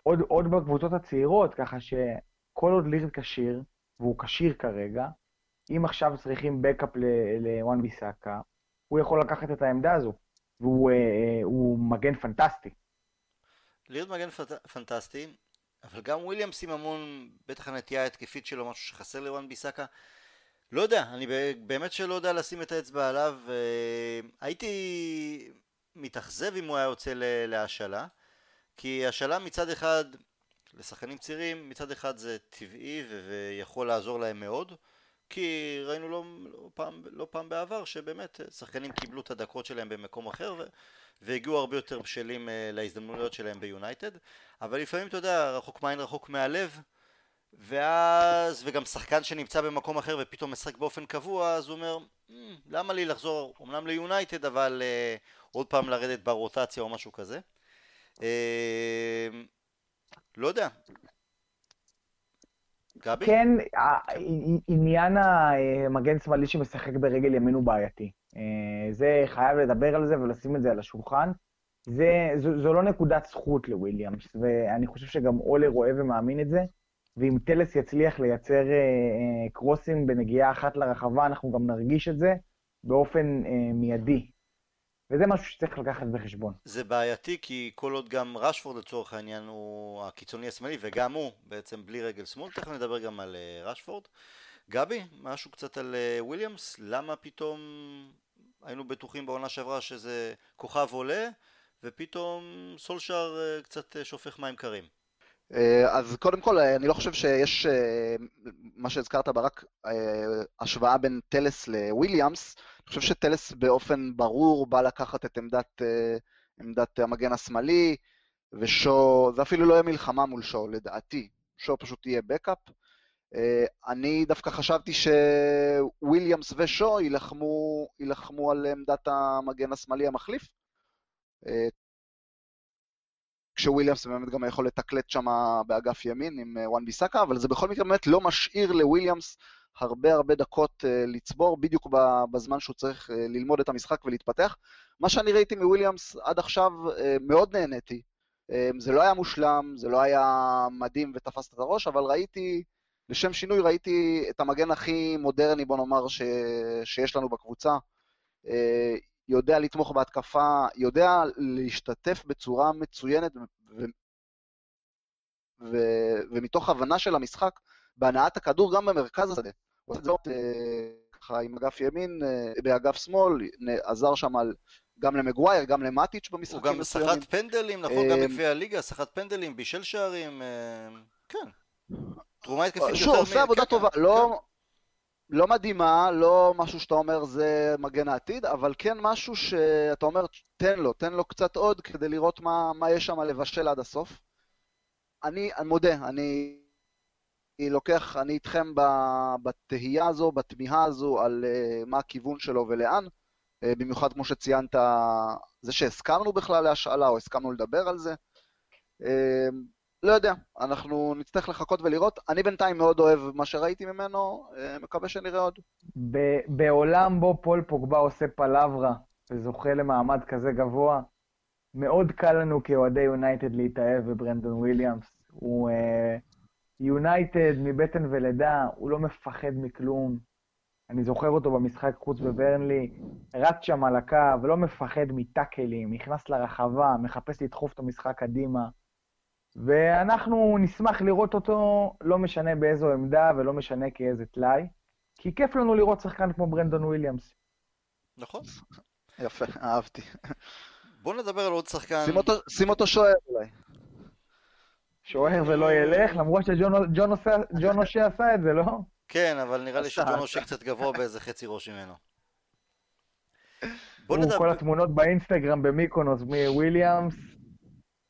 עוד, עוד בקבוצות הצעירות, ככה שכל עוד לירד כשיר, והוא כשיר כרגע, אם עכשיו צריכים בקאפ לוואן ביסאקה, הוא יכול לקחת את העמדה הזו, והוא אה, מגן פנטסטי. לירד מגן פנט, פנטסטי, אבל גם וויליאמס עם המון, בטח הנטייה ההתקפית שלו, משהו שחסר לוואן ביסאקה. לא יודע, אני באמת שלא יודע לשים את האצבע עליו. אה, הייתי מתאכזב אם הוא היה יוצא להשאלה. כי השאלה מצד אחד לשחקנים צעירים מצד אחד זה טבעי ויכול לעזור להם מאוד כי ראינו לא, לא, פעם, לא פעם בעבר שבאמת שחקנים קיבלו את הדקות שלהם במקום אחר ו, והגיעו הרבה יותר בשלים uh, להזדמנויות שלהם ביונייטד אבל לפעמים אתה יודע רחוק מעין רחוק מהלב ואז, וגם שחקן שנמצא במקום אחר ופתאום משחק באופן קבוע, אז הוא אומר, "מ, למה לי לחזור אמנם ליונייטד, אבל אה, עוד פעם לרדת ברוטציה או משהו כזה. אה, לא יודע. גבי? כן, עניין המגן שמאלי שמשחק ברגל ימין הוא בעייתי. אה, זה, חייב לדבר על זה ולשים את זה על השולחן. זה, זו, זו לא נקודת זכות לוויליאמס, ואני חושב שגם אולר רואה ומאמין את זה. ואם טלס יצליח לייצר אה, אה, קרוסים בנגיעה אחת לרחבה, אנחנו גם נרגיש את זה באופן אה, מיידי. וזה משהו שצריך לקחת בחשבון. זה בעייתי כי כל עוד גם רשפורד לצורך העניין הוא הקיצוני השמאלי וגם הוא בעצם בלי רגל שמאל, תכף נדבר גם על אה, רשפורד. גבי, משהו קצת על אה, וויליאמס, למה פתאום היינו בטוחים בעונה שעברה שזה כוכב עולה ופתאום סולשאר אה, קצת אה, שופך מים קרים. אה, אז קודם כל, אה, אני לא חושב שיש, אה, מה שהזכרת ברק, אה, השוואה בין טלס לוויליאמס. אני חושב שטלס באופן ברור בא לקחת את עמדת, עמדת המגן השמאלי, ושו, זה אפילו לא יהיה מלחמה מול שו, לדעתי. שו פשוט יהיה בקאפ. אני דווקא חשבתי שוויליאמס ושו יילחמו על עמדת המגן השמאלי המחליף. אה, כשוויליאמס באמת גם יכול לתקלט שם באגף ימין עם אה, וואן ביסאקה, אבל זה בכל מקרה באמת לא משאיר לוויליאמס הרבה הרבה דקות uh, לצבור, בדיוק בזמן שהוא צריך uh, ללמוד את המשחק ולהתפתח. מה שאני ראיתי מוויליאמס עד עכשיו, מאוד נהניתי. זה לא היה מושלם, זה לא היה מדהים ותפסת את הראש, אבל ראיתי, לשם שינוי, ראיתי את המגן הכי מודרני, בוא נאמר, ש... שיש לנו בקבוצה. יודע לתמוך בהתקפה, יודע להשתתף בצורה מצוינת ו... ו... ומתוך הבנה של המשחק, בהנעת הכדור גם במרכז השדה. הוא עושה את זה ככה עם אגף ימין, באגף שמאל, עזר שם על, גם למגווייר, גם למטיץ' במשחקים מסוימים. הוא גם סחט פנדלים, נכון? גם בגביע הליגה, סחט פנדלים, בישל שערים, כן. תרומה התקפית יותר... שוב, עושה עבודה טובה, לא... לא מדהימה, לא משהו שאתה אומר זה מגן העתיד, אבל כן משהו שאתה אומר, תן לו, תן לו קצת עוד כדי לראות מה, מה יש שם לבשל עד הסוף. אני, אני מודה, אני אני לוקח, אני איתכם בתהייה הזו, בתמיהה הזו על uh, מה הכיוון שלו ולאן, uh, במיוחד כמו שציינת, זה שהסכמנו בכלל להשאלה או הסכמנו לדבר על זה. Uh, לא יודע, אנחנו נצטרך לחכות ולראות. אני בינתיים מאוד אוהב מה שראיתי ממנו, uh, מקווה שנראה עוד. בעולם בו פול פוגבה עושה פלברה וזוכה למעמד כזה גבוה, מאוד קל לנו כאוהדי יונייטד להתאהב בברנדון וויליאמס. הוא... Uh, יונייטד מבטן ולידה, הוא לא מפחד מכלום. אני זוכר אותו במשחק חוץ בברנלי, רץ שם על הקו, לא מפחד מטאקלים, נכנס לרחבה, מחפש לדחוף את המשחק קדימה. ואנחנו נשמח לראות אותו, לא משנה באיזו עמדה ולא משנה כאיזה טלאי, כי כיף לנו לראות שחקן כמו ברנדון וויליאמס. נכון. יפה, אהבתי. בוא נדבר על עוד שחקן. שים אותו, שים אותו שוער אולי. שוער ולא ילך, למרות שג'ון אושה עשה את זה, לא? כן, אבל נראה לי שג'ון אושה קצת גבוה באיזה חצי ראש ממנו. בוא נדבר... כל התמונות באינסטגרם במיקונוס מוויליאמס.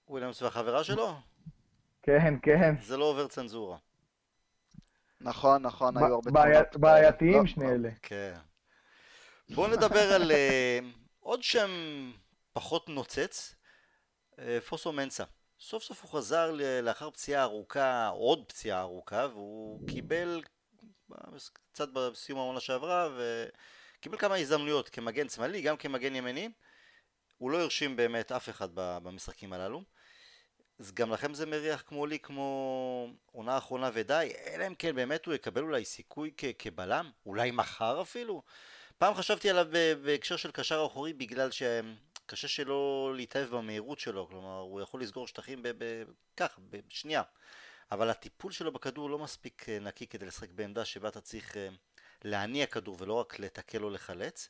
וויליאמס והחברה שלו? כן, כן. זה לא עובר צנזורה. נכון, נכון, היו הרבה תמונות. בעייתיים שני אלה. כן. בוא נדבר על עוד שם פחות נוצץ, פוסו מנסה. סוף סוף הוא חזר לאחר פציעה ארוכה, עוד פציעה ארוכה, והוא קיבל קצת בסיום העונה שעברה, וקיבל כמה הזדמנויות כמגן שמאלי, גם כמגן ימני. הוא לא הרשים באמת אף אחד במשחקים הללו. אז גם לכם זה מריח כמו לי, כמו עונה אחרונה ודי, אלא אם כן באמת הוא יקבל אולי סיכוי כ- כבלם, אולי מחר אפילו. פעם חשבתי עליו בהקשר של קשר אחורי בגלל שהם... קשה שלא להתאהב במהירות שלו, כלומר הוא יכול לסגור שטחים כך, בשנייה. אבל הטיפול שלו בכדור לא מספיק נקי כדי לשחק בעמדה שבה אתה צריך להניע כדור ולא רק לתקל או לחלץ.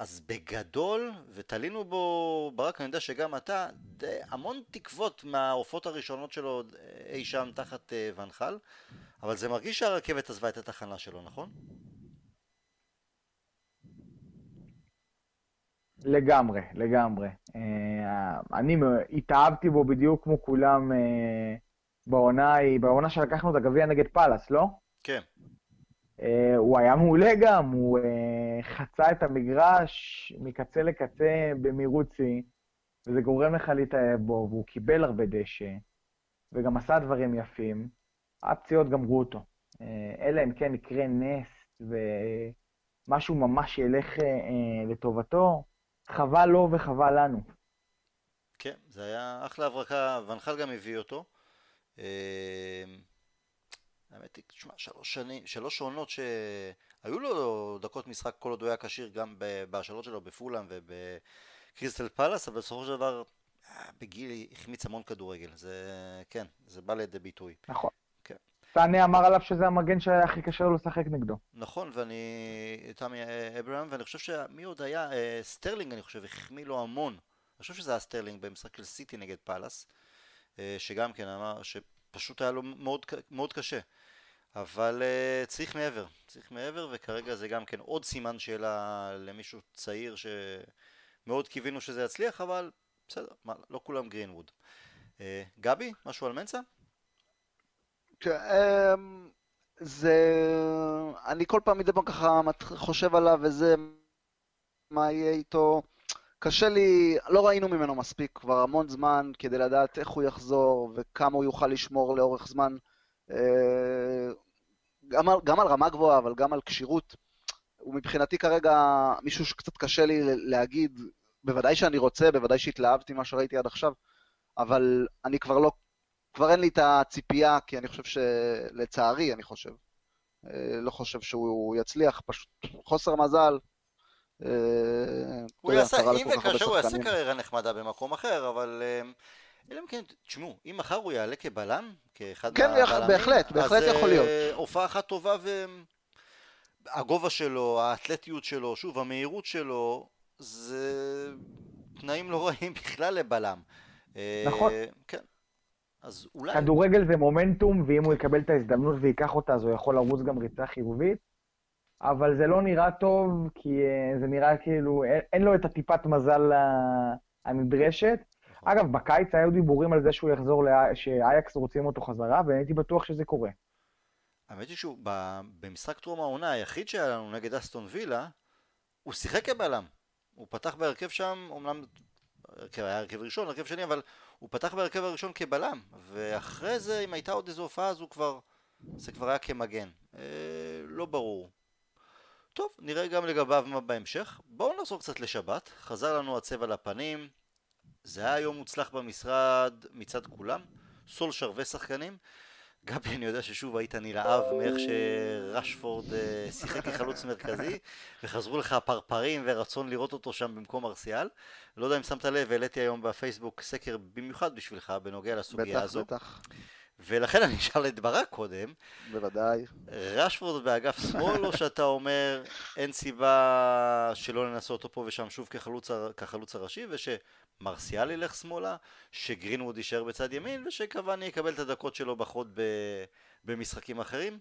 אז בגדול, ותלינו בו, ברק, אני יודע שגם אתה, די, המון תקוות מהעופות הראשונות שלו אי שם תחת ונחל, אבל זה מרגיש שהרכבת עזבה את התחנה שלו, נכון? לגמרי, לגמרי. אני התאהבתי בו בדיוק כמו כולם בעונה היא, בעונה שלקחנו את הגביע נגד פאלאס, לא? כן. אה, הוא היה מעולה גם, הוא אה, חצה את המגרש מקצה לקצה במהירות שיא, וזה גורם לך להתאהב בו, והוא קיבל הרבה דשא, וגם עשה דברים יפים. הפציעות גמרו אותו. אה, אלא אם כן יקרה נס ומשהו ממש ילך לטובתו, חבל לו וחבל לנו. כן, זה היה אחלה הברקה, ונחל גם הביא אותו. האמת היא, תשמע, שלוש שנים, שלוש עונות שהיו לו דקות משחק כל עוד הוא היה כשיר גם בהשאלות שלו בפולאם ובקריסטל פלאס, אבל בסופו של דבר אה, בגיל החמיץ המון כדורגל, זה כן, זה בא לידי ביטוי. נכון. כן. סאנה אמר עליו שזה המגן שהיה הכי קשה לו לשחק נגדו. נכון, ואני, תמי אברהם, ואני חושב שמי עוד היה, אה, סטרלינג אני חושב, החמיא לו המון. אני חושב שזה היה סטרלינג במשחק של סיטי נגד פאלאס, אה, שגם כן אמר שפשוט היה לו מאוד, מאוד קשה. אבל uh, צריך מעבר, צריך מעבר, וכרגע זה גם כן עוד סימן שאלה למישהו צעיר שמאוד קיווינו שזה יצליח, אבל בסדר, מה, לא כולם גרינווד. Uh, גבי, משהו על מנסה? אמ, זה... אני כל פעם מדי פעם ככה חושב עליו וזה, מה יהיה איתו. קשה לי, לא ראינו ממנו מספיק כבר המון זמן כדי לדעת איך הוא יחזור וכמה הוא יוכל לשמור לאורך זמן. אה, גם על, גם על רמה גבוהה, אבל גם על כשירות. הוא מבחינתי כרגע מישהו שקצת קשה לי להגיד, בוודאי שאני רוצה, בוודאי שהתלהבתי ממה שראיתי עד עכשיו, אבל אני כבר לא, כבר אין לי את הציפייה, כי אני חושב שלצערי, אני חושב, אה, לא חושב שהוא יצליח, פשוט חוסר מזל. אה, הוא יעשה, אם וכאשר הוא יעשה קריירה נחמדה במקום אחר, אבל אלא אם כן, תשמעו, אם מחר הוא יעלה כבלם, כאחד כן, מהבלמים, בהחלט, בהחלט יכול להיות. אז אה, הופעה אחת טובה והגובה שלו, האתלטיות שלו, שוב, המהירות שלו, זה תנאים לא רעים בכלל לבלם. אה, נכון. כן. אז אולי... כדורגל זה מומנטום, ואם הוא יקבל את ההזדמנות וייקח אותה, אז הוא יכול לרוץ גם ריצה חיובית. אבל זה לא נראה טוב, כי אה, זה נראה כאילו, אין לו את הטיפת מזל הנדרשת. אגב, בקיץ היו דיבורים על זה שהוא יחזור, שאייקס רוצים אותו חזרה, והייתי בטוח שזה קורה. האמת היא שהוא, במשחק טרום העונה היחיד שהיה לנו נגד אסטון וילה, הוא שיחק כבלם. הוא פתח בהרכב שם, אמנם היה הרכב ראשון, הרכב שני, אבל הוא פתח בהרכב הראשון כבלם, ואחרי זה, אם הייתה עוד איזו הופעה, אז הוא כבר, זה כבר היה כמגן. אה, לא ברור. טוב, נראה גם לגביו מה בהמשך. בואו נחזור קצת לשבת. חזר לנו הצבע לפנים, זה היה יום מוצלח במשרד מצד כולם, סולשר ושחקנים. גבי, אני יודע ששוב היית נלהב מאיך שרשפורד uh, שיחק כחלוץ מרכזי, וחזרו לך הפרפרים ורצון לראות אותו שם במקום ארסיאל. לא יודע אם שמת לב, העליתי היום בפייסבוק סקר במיוחד בשבילך בנוגע לסוגיה בטח, הזו. בטח, בטח. ולכן אני אשאל את ברק קודם. בוודאי. רשפורד באגף שמאל, או שאתה אומר אין סיבה שלא ננסה אותו פה ושם שוב כחלוץ, כחלוץ הראשי, שמרסיאל ילך שמאלה, שגרינווד יישאר בצד ימין, ושקוואני יקבל את הדקות שלו בחוד במשחקים אחרים?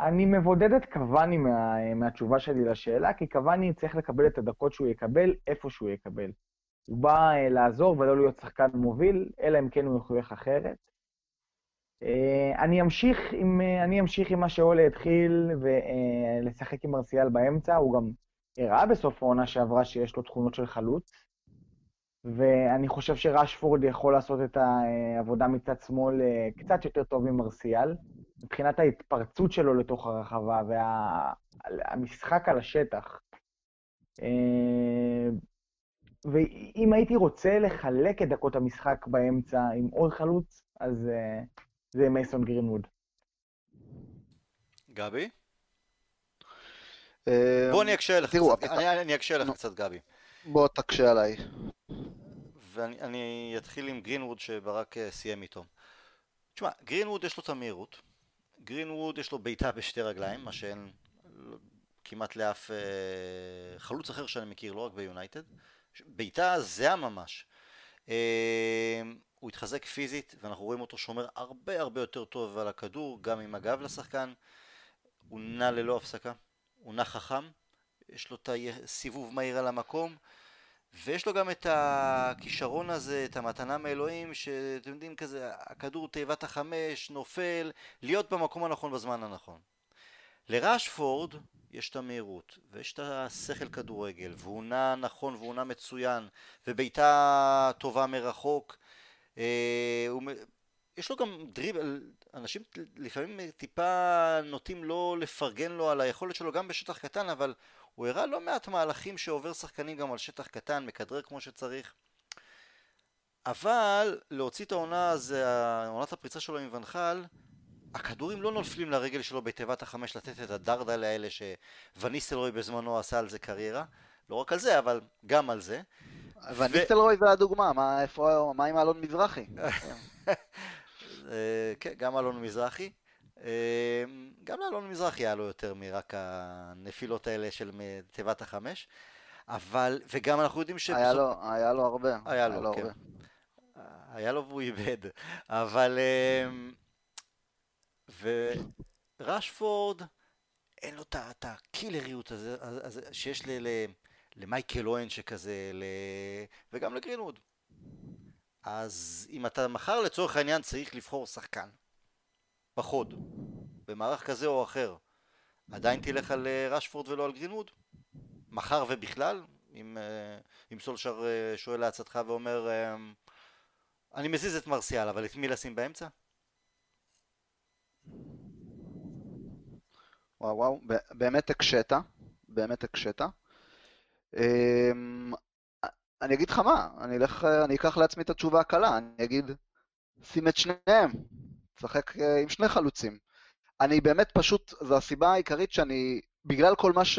אני מבודד את קוואני מה, מהתשובה שלי לשאלה, כי קוואני צריך לקבל את הדקות שהוא יקבל, איפה שהוא יקבל. הוא בא uh, לעזור ולא להיות שחקן מוביל, אלא אם כן הוא יחוייך אחרת. Uh, אני אמשיך עם, uh, אני אמשיך עם מה שאולה התחיל, ולשחק uh, עם ארסיאל באמצע, הוא גם הראה בסוף העונה שעברה שיש לו תכונות של חלוץ. ואני חושב שרשפורד יכול לעשות את העבודה מצד שמאל אה, קצת יותר טוב ממרסיאל, מבחינת ההתפרצות שלו לתוך הרחבה והמשחק על השטח. אה, ואם הייתי רוצה לחלק את דקות המשחק באמצע עם עוד חלוץ, אז אה, זה מייסון גרינווד. גבי? בוא אני אקשה לך קצת, אני אקשה לך קצת גבי. בוא תקשה עליי. ואני אתחיל עם גרינווד שברק אה, סיים איתו. תשמע, גרינווד יש לו את המהירות, גרינווד יש לו בעיטה בשתי רגליים, מה שאין כמעט לאף אה, חלוץ אחר שאני מכיר, לא רק ביונייטד. בעיטה זהה ממש. אה, הוא התחזק פיזית, ואנחנו רואים אותו שומר הרבה הרבה יותר טוב על הכדור, גם עם הגב לשחקן. הוא נע ללא הפסקה, הוא נע חכם, יש לו את הסיבוב מהיר על המקום. ויש לו גם את הכישרון הזה, את המתנה מאלוהים, שאתם יודעים כזה, הכדור תיבת החמש, נופל, להיות במקום הנכון בזמן הנכון. לראשפורד יש את המהירות, ויש את השכל כדורגל, והוא נע נכון והוא נע מצוין, ובעיטה טובה מרחוק. אה, הוא, יש לו גם דריבל, אנשים לפעמים טיפה נוטים לא לפרגן לו על היכולת שלו גם בשטח קטן, אבל הוא הראה לא מעט מהלכים שעובר שחקנים גם על שטח קטן, מכדרר כמו שצריך. אבל להוציא את העונה, זה עונת הפריצה שלו עם ונחל, הכדורים לא נופלים לרגל שלו בתיבת החמש לתת את הדרדלה האלה שווניסטלרוי בזמנו עשה על זה קריירה. לא רק על זה, אבל גם על זה. וניסטלרוי זה הדוגמה, מה, איפה, מה עם אלון מזרחי? אה, כן, גם אלון מזרחי. אה, גם לאלון מזרחי היה לו יותר מרק הנפילות האלה של תיבת החמש. אבל, וגם אנחנו יודעים ש... היה לו, היה לו הרבה. היה לו, כן. היה לו והוא איבד. אבל... ורשפורד, אין לו את הקילריות הזה, שיש ל, למייקל אוהן שכזה, ל... וגם לגרינווד. אז אם אתה מחר לצורך העניין צריך לבחור שחקן בחוד, במערך כזה או אחר, עדיין תלך על אה, רשפורד ולא על גרינווד? מחר ובכלל? אם, אה, אם סולשר אה, שואל לעצתך ואומר אני מזיז את מרסיאל, אבל את מי לשים באמצע? וואו וואו, באמת הקשית, באמת הקשית. אמ, אני אגיד לך מה, אני, אלך, אני אקח לעצמי את התשובה הקלה, אני אגיד, שים את שניהם, תשחק אה, עם שני חלוצים. אני באמת פשוט, זו הסיבה העיקרית שאני, בגלל כל מה ש...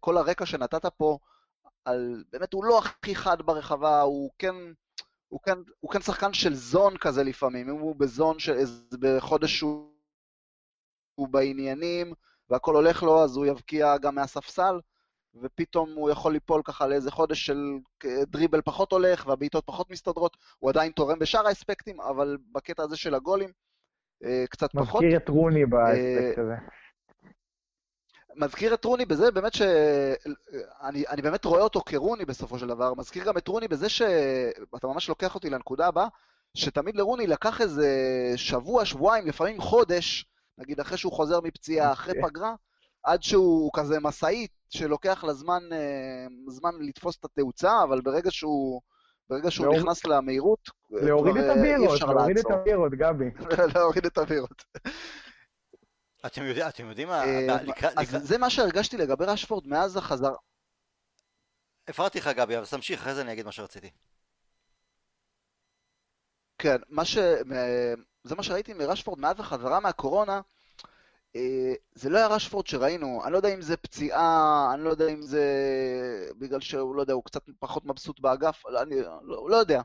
כל הרקע שנתת פה, על, באמת הוא לא הכי חד ברחבה, הוא כן, הוא כן, הוא כן שחקן של זון כזה לפעמים, אם הוא בזון של, בחודש שהוא הוא בעניינים והכל הולך לו, אז הוא יבקיע גם מהספסל, ופתאום הוא יכול ליפול ככה לאיזה חודש של דריבל פחות הולך, והבעיטות פחות מסתדרות, הוא עדיין תורם בשאר האספקטים, אבל בקטע הזה של הגולים, אה, קצת מזכיר פחות. מזכיר את רוני באספקט הזה. מזכיר את רוני בזה באמת ש... אני, אני באמת רואה אותו כרוני בסופו של דבר, מזכיר גם את רוני בזה שאתה ממש לוקח אותי לנקודה הבאה, שתמיד לרוני לקח איזה שבוע, שבועיים, לפעמים חודש, נגיד אחרי שהוא חוזר מפציעה, אחרי אוקיי. פגרה, עד שהוא כזה משאית שלוקח לה זמן, אה, זמן לתפוס את התאוצה, אבל ברגע שהוא, ברגע שהוא להוריד... נכנס למהירות, להוריד את הבירות, להוריד את הבירות, גבי. להוריד את הבירות. אתם יודעים, אתם יודעים מה... אה, אז זה מה שהרגשתי לגבי רשפורד מאז החזר... הפרעתי לך גבי, אבל תמשיך, אחרי זה אני אגיד מה שרציתי. כן, מה ש... זה מה שראיתי מרשפורד מאז החזרה מהקורונה, אה, זה לא היה רשפורד שראינו, אני לא יודע אם זה פציעה, אני לא יודע אם זה בגלל שהוא, לא יודע, הוא קצת פחות מבסוט באגף, אני לא, לא יודע.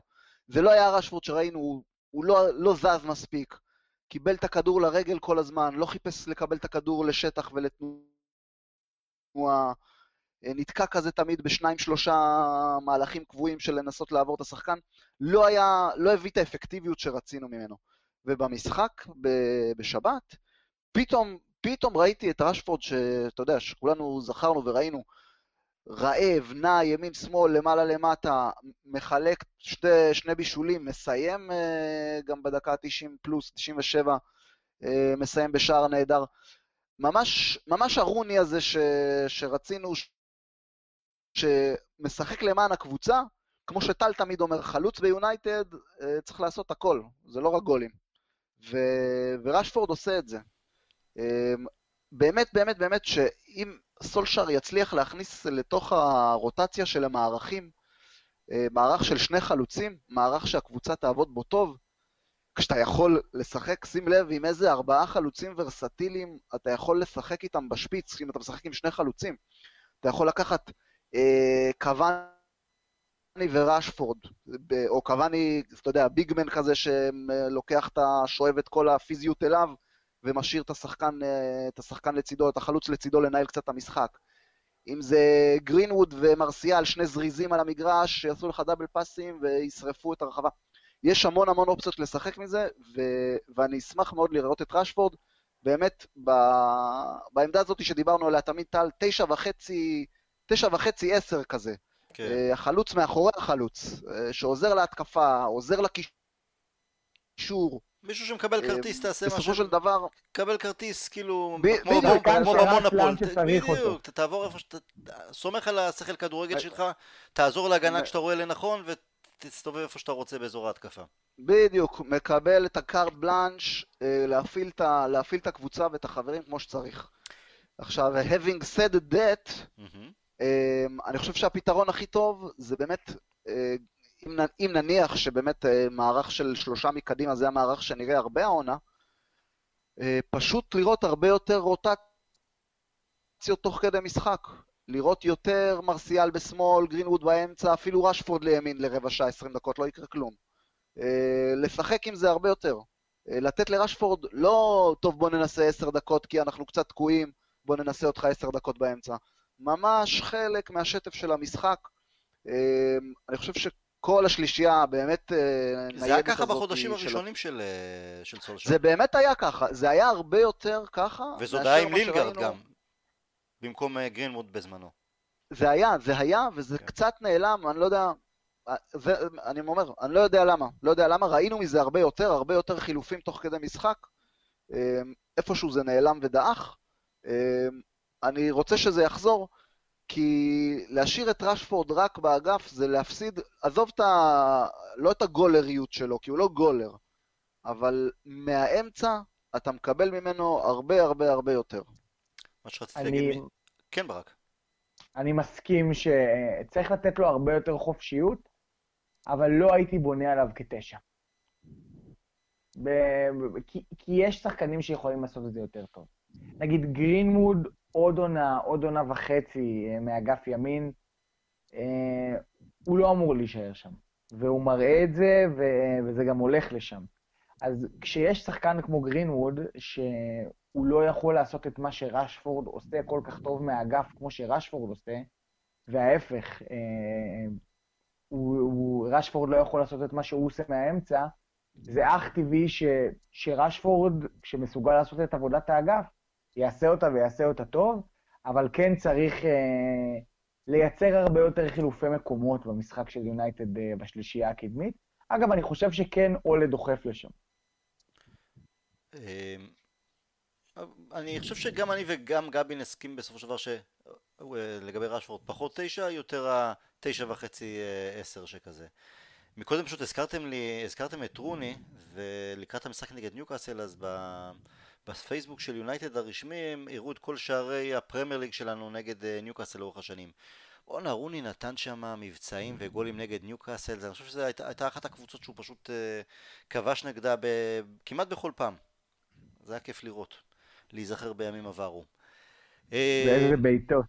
זה לא היה רשפורד שראינו, הוא, הוא לא, לא זז מספיק, קיבל את הכדור לרגל כל הזמן, לא חיפש לקבל את הכדור לשטח ולתנועה, אה, נתקע כזה תמיד בשניים שלושה מהלכים קבועים של לנסות לעבור את השחקן, לא היה, לא הביא את האפקטיביות שרצינו ממנו. ובמשחק בשבת, פתאום, פתאום ראיתי את רשפורד, שאתה יודע, שכולנו זכרנו וראינו, רעב, נע ימין שמאל, למעלה למטה, מחלק שתי, שני בישולים, מסיים uh, גם בדקה 90 פלוס, 97, uh, אה, מסיים בשער נהדר. ממש, ממש הרוני הזה ש, שרצינו, שמשחק למען הקבוצה, כמו שטל תמיד אומר, חלוץ ביונייטד uh, צריך לעשות הכל, זה לא רק גולים. ו, ורשפורד עושה את זה. אמ, באמת, באמת, באמת, שאם סולשר יצליח להכניס לתוך הרוטציה של המערכים, אה, מערך של שני חלוצים, מערך שהקבוצה תעבוד בו טוב, כשאתה יכול לשחק, שים לב, עם איזה ארבעה חלוצים ורסטיליים אתה יכול לשחק איתם בשפיץ, אם אתה משחק עם שני חלוצים. אתה יכול לקחת אה, קוואני וראשפורד, או קוואני, אתה יודע, ביגמן כזה שלוקח את השואב את כל הפיזיות אליו, ומשאיר את השחקן, אה, את השחקן לצידו, את החלוץ לצידו לנהל קצת את המשחק. אם זה גרינווד ומרסיאל, שני זריזים על המגרש, שיעשו לך דאבל פאסים וישרפו את הרחבה. יש המון המון אופציות לשחק מזה, ו... ואני אשמח מאוד לראות את רשפורד. באמת, ב... בעמדה הזאת שדיברנו עליה תמיד טל, תשע וחצי, תשע וחצי עשר כזה. כן. אה, החלוץ מאחורי החלוץ, אה, שעוזר להתקפה, עוזר לקישור. מישהו שמקבל אה, כרטיס, תעשה בסופו משהו. של דבר, קבל כרטיס, כאילו, ב- כמו בדיוק, כמו- כמו במונופול. אותו. בדיוק, ת- תעבור איפה שאתה... סומך על השכל כדורגל שלך, תעזור להגנה כשאתה רואה לנכון, ותסתובב איפה שאתה רוצה באזור ההתקפה. בדיוק, מקבל את הקארט בלאנש להפעיל את ה- להפעיל את הקבוצה ואת החברים כמו שצריך. עכשיו, having said that, מהמם. אמ, אני חושב שהפתרון הכי טוב זה באמת, אה, אם נניח שבאמת אה, מערך של שלושה מקדימה זה המערך שנראה הרבה העונה, אה, פשוט לראות הרבה יותר רוטציות תוך כדי משחק. לראות יותר מרסיאל בשמאל, גרינווד באמצע, אפילו רשפורד לימין לרבע שעה, 20 דקות, לא יקרה כלום. לשחק עם זה הרבה יותר. לתת לרשפורד, לא טוב בוא ננסה 10 דקות כי אנחנו קצת תקועים, בוא ננסה אותך 10 דקות באמצע. ממש חלק מהשטף של המשחק. אה, אני חושב שכל השלישייה באמת אה, זה היה ככה בחודשים של- הראשונים של אה, של סולשר. זה באמת היה ככה, זה היה הרבה יותר ככה. מאשר היה עם שראינו. גם, במקום אה, גרינווד בזמנו. זה היה, זה היה, וזה כן. קצת נעלם, אני לא יודע, זה, אני אומר, אני לא יודע למה, לא יודע למה, ראינו מזה הרבה יותר, הרבה יותר חילופים תוך כדי משחק, אה, איפשהו זה נעלם ודעך, אה, אני רוצה שזה יחזור, כי להשאיר את רשפורד רק באגף זה להפסיד, עזוב את ה... לא את הגולריות שלו, כי הוא לא גולר, אבל מהאמצע אתה מקבל ממנו הרבה הרבה הרבה יותר. מה שרציתי להגיד אני, לי... כן, ברק. אני מסכים שצריך לתת לו הרבה יותר חופשיות, אבל לא הייתי בונה עליו כתשע. ב... ב- כי, כי יש שחקנים שיכולים לעשות את זה יותר טוב. נגיד גרינמוד, עוד עונה, עוד עונה וחצי אה, מאגף ימין, אה, הוא לא אמור להישאר שם. והוא מראה את זה. וזה גם הולך לשם. אז כשיש שחקן כמו גרינווד, שהוא לא יכול לעשות את מה שרשפורד עושה כל כך טוב מהאגף כמו שרשפורד עושה, וההפך, אה, הוא, הוא, רשפורד לא יכול לעשות את מה שהוא עושה מהאמצע, זה אך טבעי ש, שרשפורד, שמסוגל לעשות את עבודת האגף, יעשה אותה ויעשה אותה טוב, אבל כן צריך אה, לייצר הרבה יותר חילופי מקומות במשחק של יונייטד אה, בשלישייה הקדמית. אגב, אני חושב שכן עולה דוחף לשם. אה, אני חושב שגם אני וגם גבי נסכים בסופו של דבר שלגבי רשפורד פחות תשע, יותר התשע וחצי אה, עשר שכזה. מקודם פשוט הזכרתם לי, הזכרתם את רוני, ולקראת המשחק נגד ניוקאסל, אז ב, בפייסבוק של יונייטד הרשמי הם הראו את כל שערי הפרמייר ליג שלנו נגד אה, ניוקאסל לאורך השנים. בואנה, רוני נתן שם מבצעים וגולים נגד ניוקאסל, אני חושב שזו הייתה, הייתה אחת הקבוצות שהוא פשוט אה, כבש נגדה ב, כמעט בכל פעם. זה היה כיף לראות, להיזכר בימים עברו. אה, ואיזה בעיטות.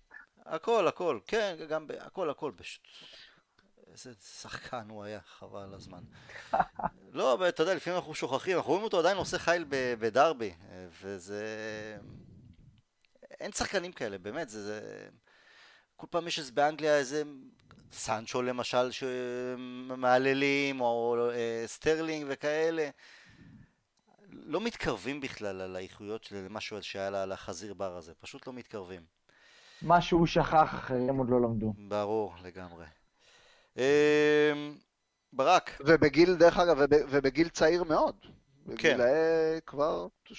הכל, הכל, כן, גם, הכל, הכל, פשוט... איזה שחקן הוא היה, חבל על הזמן. לא, אבל אתה יודע, לפעמים אנחנו שוכחים, אנחנו רואים אותו עדיין עושה חייל בדרבי, וזה... אין שחקנים כאלה, באמת, זה... זה... כל פעם יש איזה באנגליה איזה סנצ'ו למשל שמהללים, או אה, סטרלינג וכאלה. לא מתקרבים בכלל על האיכויות של משהו שהיה לה- לחזיר בר הזה, פשוט לא מתקרבים. מה שהוא שכח, אחרים עוד לא למדו. ברור, לגמרי. אמ, ברק, ובגיל, דרך אגב, וב, ובגיל צעיר מאוד. כן. בגילאי כבר 18-20,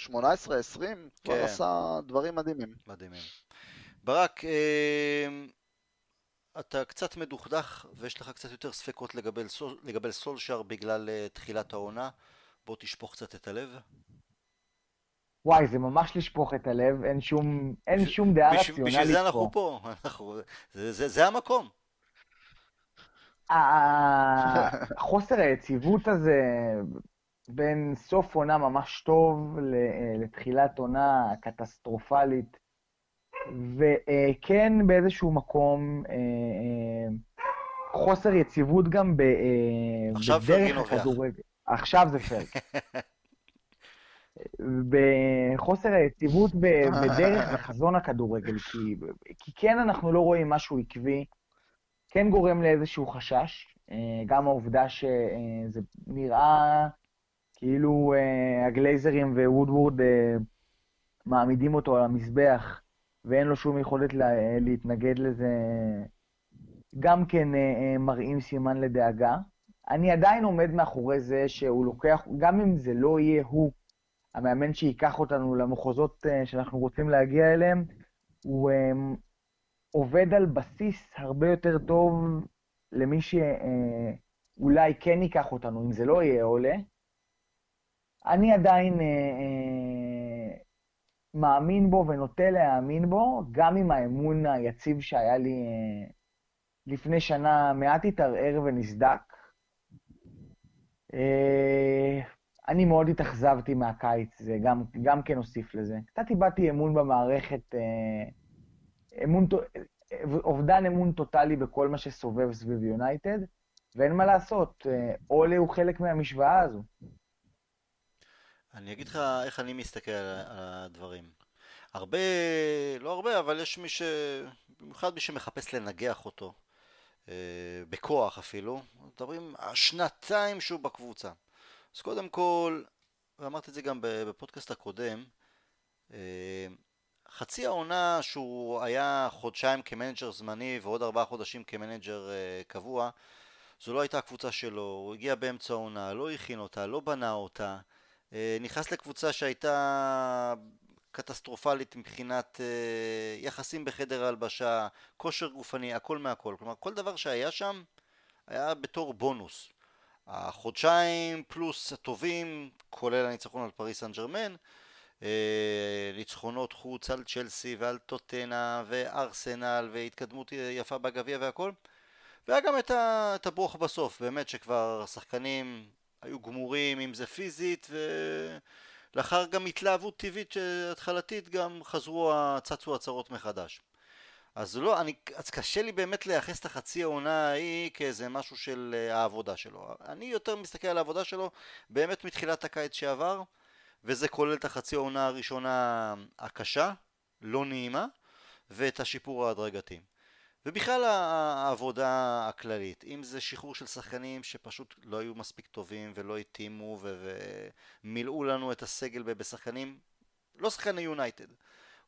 כבר כן. עשה דברים מדהימים. מדהימים. ברק, אמ, אתה קצת מדוכדך ויש לך קצת יותר ספקות לגבי, סול, לגבי סולשר בגלל אה, תחילת העונה. בוא תשפוך קצת את הלב. וואי, זה ממש לשפוך את הלב, אין שום, אין שום דעה רציונלית בשביל זה פה. אנחנו פה, אנחנו, זה, זה, זה המקום. ה- חוסר היציבות הזה בין סוף עונה ממש טוב ל- לתחילת עונה קטסטרופלית, וכן באיזשהו מקום אה, אה, חוסר יציבות גם אה, בדרך. הכדורגל. עכשיו זה פרק. בחוסר היציבות בדרך וחזון הכדורגל, כי, כי כן אנחנו לא רואים משהו עקבי, כן גורם לאיזשהו חשש, אה, גם העובדה שזה נראה כאילו אה, הגלייזרים ווודוורד אה, מעמידים אותו על המזבח ואין לו שום יכולת לה- להתנגד לזה גם כן מראים סימן לדאגה. אני עדיין עומד מאחורי זה שהוא לוקח, גם אם זה לא יהיה הוא המאמן שייקח אותנו למחוזות שאנחנו רוצים להגיע אליהם, הוא עובד על בסיס הרבה יותר טוב למי שאולי כן ייקח אותנו, אם זה לא יהיה עולה. אני עדיין אה, אה, מאמין בו ונוטה להאמין בו, גם אם האמון היציב שהיה לי אה, לפני שנה מעט התערער ונסדק. אה, אני מאוד התאכזבתי מהקיץ, זה גם, גם כן הוסיף לזה. קצת איבדתי אמון במערכת, אה, אמון, אובדן אמון טוטאלי בכל מה שסובב סביב יונייטד, ואין מה לעשות, אה, אולה הוא חלק מהמשוואה הזו. אני אגיד לך איך אני מסתכל על הדברים. הרבה, לא הרבה, אבל יש מי ש... במיוחד מי שמחפש לנגח אותו, אה, בכוח אפילו, מדברים השנתיים שהוא בקבוצה. אז קודם כל, ואמרתי את זה גם בפודקאסט הקודם, אה, חצי העונה שהוא היה חודשיים כמנג'ר זמני ועוד ארבעה חודשים כמנג'ר אה, קבוע, זו לא הייתה הקבוצה שלו, הוא הגיע באמצע העונה, לא הכין אותה, לא בנה אותה, אה, נכנס לקבוצה שהייתה קטסטרופלית מבחינת אה, יחסים בחדר ההלבשה, כושר גופני, הכל מהכל. כלומר, כל דבר שהיה שם היה בתור בונוס. החודשיים פלוס הטובים, כולל הניצחון על פריס סן ג'רמן, ניצחונות חוץ על צ'לסי ועל טוטנה וארסנל והתקדמות יפה בגביע והכל והיה גם את, ה, את הברוך בסוף, באמת שכבר השחקנים היו גמורים אם זה פיזית ולאחר גם התלהבות טבעית התחלתית גם חזרו, צצו הצהרות מחדש. אז לא, אני, אז קשה לי באמת לייחס את החצי העונה ההיא כאיזה משהו של אה, העבודה שלו. אני יותר מסתכל על העבודה שלו באמת מתחילת הקיץ שעבר וזה כולל את החצי העונה הראשונה הקשה, לא נעימה, ואת השיפור ההדרגתי. ובכלל העבודה הכללית, אם זה שחרור של שחקנים שפשוט לא היו מספיק טובים ולא התאימו ומילאו לנו את הסגל בשחקנים, לא שחקני יונייטד,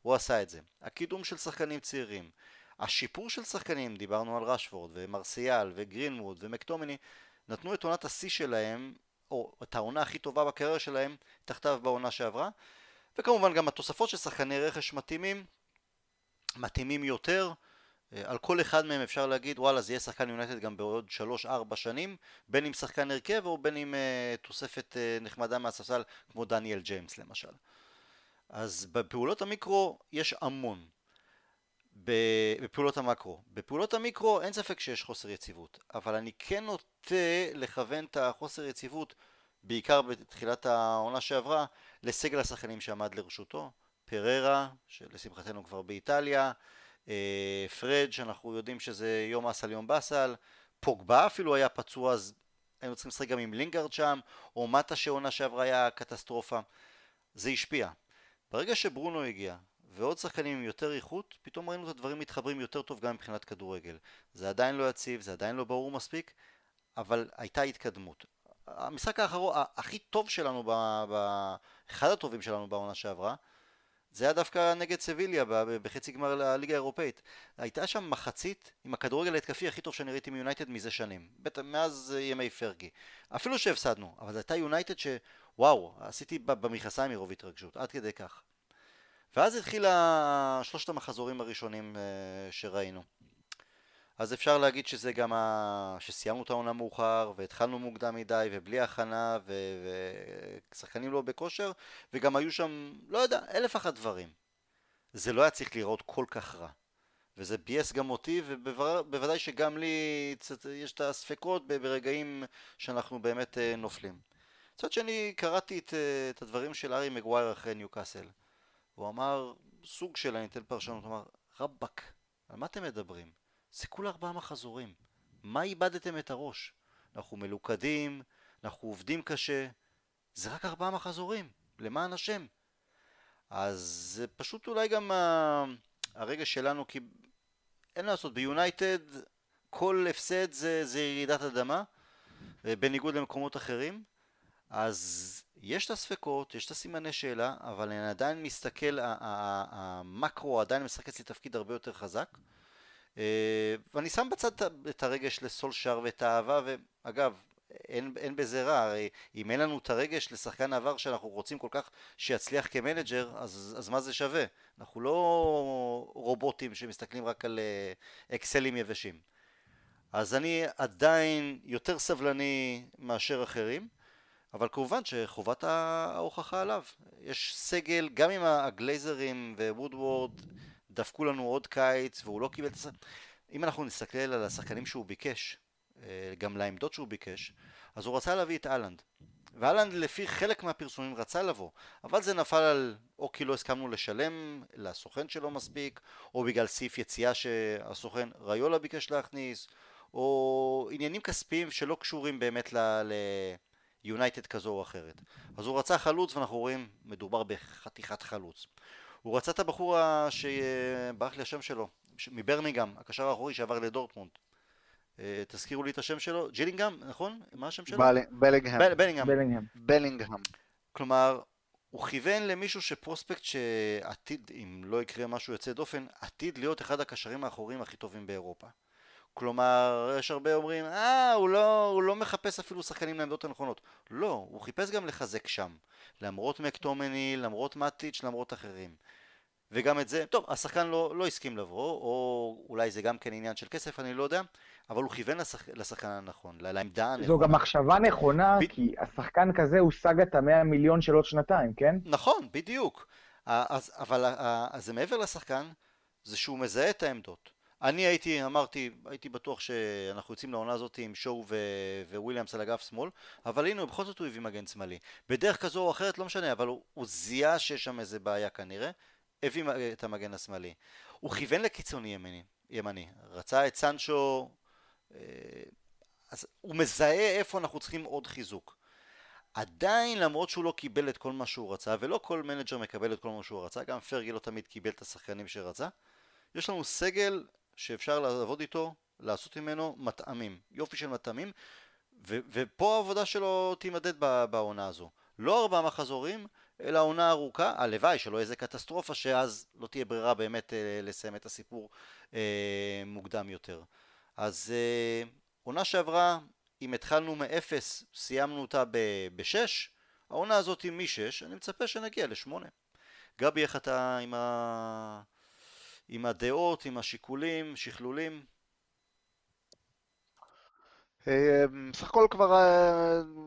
הוא עשה את זה. הקידום של שחקנים צעירים, השיפור של שחקנים, דיברנו על רשפורד ומרסיאל וגרינווד ומקטומיני, נתנו את עונת השיא שלהם או את העונה הכי טובה בקריירה שלהם תחתיו בעונה שעברה. וכמובן גם התוספות של שחקני רכש מתאימים מתאימים יותר. אה, על כל אחד מהם אפשר להגיד וואלה זה יהיה שחקן יונייטד גם בעוד 3-4 שנים בין אם שחקן הרכב או בין אם uh, תוספת uh, נחמדה מהספסל כמו דניאל ג'יימס למשל. אז בפעולות המיקרו יש המון בפעולות המקרו. בפעולות המיקרו אין ספק שיש חוסר יציבות, אבל אני כן נוטה לכוון את החוסר יציבות, בעיקר בתחילת העונה שעברה, לסגל השחקנים שעמד לרשותו, פררה, שלשמחתנו כבר באיטליה, אה, פרד, שאנחנו יודעים שזה יום אסל יום באסל, פוגבה אפילו היה פצוע, אז היינו צריכים לשחק גם עם לינגארד שם, או מטה שעונה שעברה היה קטסטרופה. זה השפיע. ברגע שברונו הגיע, ועוד שחקנים עם יותר איכות, פתאום ראינו את הדברים מתחברים יותר טוב גם מבחינת כדורגל. זה עדיין לא יציב, זה עדיין לא ברור מספיק, אבל הייתה התקדמות. המשחק האחרון, הכי טוב שלנו, ב, ב, אחד הטובים שלנו בעונה שעברה, זה היה דווקא נגד סביליה בחצי גמר הליגה האירופאית. הייתה שם מחצית עם הכדורגל ההתקפי הכי טוב שאני ראיתי מיונייטד מזה שנים. בטח מאז ימי פרגי. אפילו שהפסדנו, אבל זו הייתה יונייטד שוואו, עשיתי במכנסיים מרוב התרגשות, עד כדי כך. ואז התחילה שלושת המחזורים הראשונים אה, שראינו. אז אפשר להגיד שזה גם ה... שסיימנו את העונה מאוחר והתחלנו מוקדם מדי ובלי הכנה ושחקנים ו... לא בכושר וגם היו שם, לא יודע, אלף אחת דברים. זה לא היה צריך להיראות כל כך רע. וזה ביאס גם אותי ובוודאי שגם לי יש את הספקות ברגעים שאנחנו באמת אה, נופלים. מצד שני קראתי את, אה, את הדברים של ארי מגווייר אחרי ניוקאסל. הוא אמר, סוג של, אני אתן פרשנות, הוא אמר, רבאק, על מה אתם מדברים? זה כולה ארבעה מחזורים. מה איבדתם את הראש? אנחנו מלוכדים, אנחנו עובדים קשה, זה רק ארבעה מחזורים, למען השם. אז זה פשוט אולי גם הרגע שלנו, כי אין לעשות, ביונייטד כל הפסד זה, זה ירידת אדמה, בניגוד למקומות אחרים. אז יש את הספקות, יש את הסימני שאלה, אבל אני עדיין מסתכל, המקרו עדיין משחק אצלי תפקיד הרבה יותר חזק. אה, ואני שם בצד את הרגש לסולשר ואת האהבה, ואגב, אין, אין בזה רע, הרי אם אין לנו את הרגש לשחקן העבר שאנחנו רוצים כל כך שיצליח כמנג'ר, אז, אז מה זה שווה? אנחנו לא רובוטים שמסתכלים רק על אה, אקסלים יבשים. אז אני עדיין יותר סבלני מאשר אחרים, אבל כמובן שחובת ההוכחה עליו. יש סגל, גם אם הגלייזרים ווודוורד דפקו לנו עוד קיץ והוא לא קיבל את השחקנים, אם אנחנו נסתכל על השחקנים שהוא ביקש, אה, גם לעמדות שהוא ביקש, אז הוא רצה להביא את אהלנד. ואהלנד לפי חלק מהפרסומים רצה לבוא, אבל זה נפל על או כי לא הסכמנו לשלם לסוכן שלו מספיק, או בגלל סעיף יציאה שהסוכן ריולה ביקש להכניס, או עניינים כספיים שלא קשורים באמת ליונייטד כזו או אחרת. אז הוא רצה חלוץ ואנחנו רואים מדובר בחתיכת חלוץ. הוא רצה את הבחור שברח לי השם שלו, מברניגם, הקשר האחורי שעבר לדורטמונד. אה, תזכירו לי את השם שלו, ג'ילינגהם, נכון? מה השם שלו? בלינגהם. בלינגהם. בלינגהם. כלומר, הוא כיוון למישהו שפרוספקט שעתיד, אם לא יקרה משהו יוצא דופן, עתיד להיות אחד הקשרים האחוריים הכי טובים באירופה. כלומר, יש הרבה אומרים, אה, הוא לא, הוא לא מחפש אפילו שחקנים לעמדות הנכונות. לא, הוא חיפש גם לחזק שם. למרות מקטומני, למרות מאטיץ', למרות אחרים. וגם את זה, טוב, השחקן לא, לא הסכים לבוא, או אולי זה גם כן עניין של כסף, אני לא יודע, אבל הוא כיוון לשח... לשחקן הנכון, לעמדה הנכונה. זו גם מחשבה נכונה, ב... כי השחקן כזה הוא סאגת המאה מיליון של עוד שנתיים, כן? נכון, בדיוק. אז, אבל אז זה מעבר לשחקן, זה שהוא מזהה את העמדות. אני הייתי, אמרתי, הייתי בטוח שאנחנו יוצאים לעונה הזאת עם שואו ו- וויליאמס על אגף שמאל, אבל הנה, בכל זאת הוא הביא מגן שמאלי. בדרך כזו או אחרת, לא משנה, אבל הוא, הוא זיהה שיש שם איזה בעיה כנראה, הביא את המגן השמאלי. הוא כיוון לקיצוני ימני, ימני. רצה את סנצ'ו, אה, אז הוא מזהה איפה אנחנו צריכים עוד חיזוק. עדיין למרות שהוא לא קיבל את כל מה שהוא רצה, ולא כל מנג'ר מקבל את כל מה שהוא רצה, גם פרגי לא תמיד קיבל את השחקנים שרצה, יש לנו סגל שאפשר לעבוד איתו, לעשות ממנו מטעמים, יופי של מטעמים, ו- ופה העבודה שלו תימדד בעונה הזו. לא ארבעה מחזורים, אלא עונה ארוכה, הלוואי שלא איזה קטסטרופה שאז לא תהיה ברירה באמת אה, לסיים את הסיפור אה, מוקדם יותר. אז אה, עונה שעברה, אם התחלנו מאפס, סיימנו אותה בשש, העונה הזאת היא משש, אני מצפה שנגיע לשמונה. גבי, איך אתה עם, ה... עם הדעות, עם השיקולים, שכלולים? בסך הכל כבר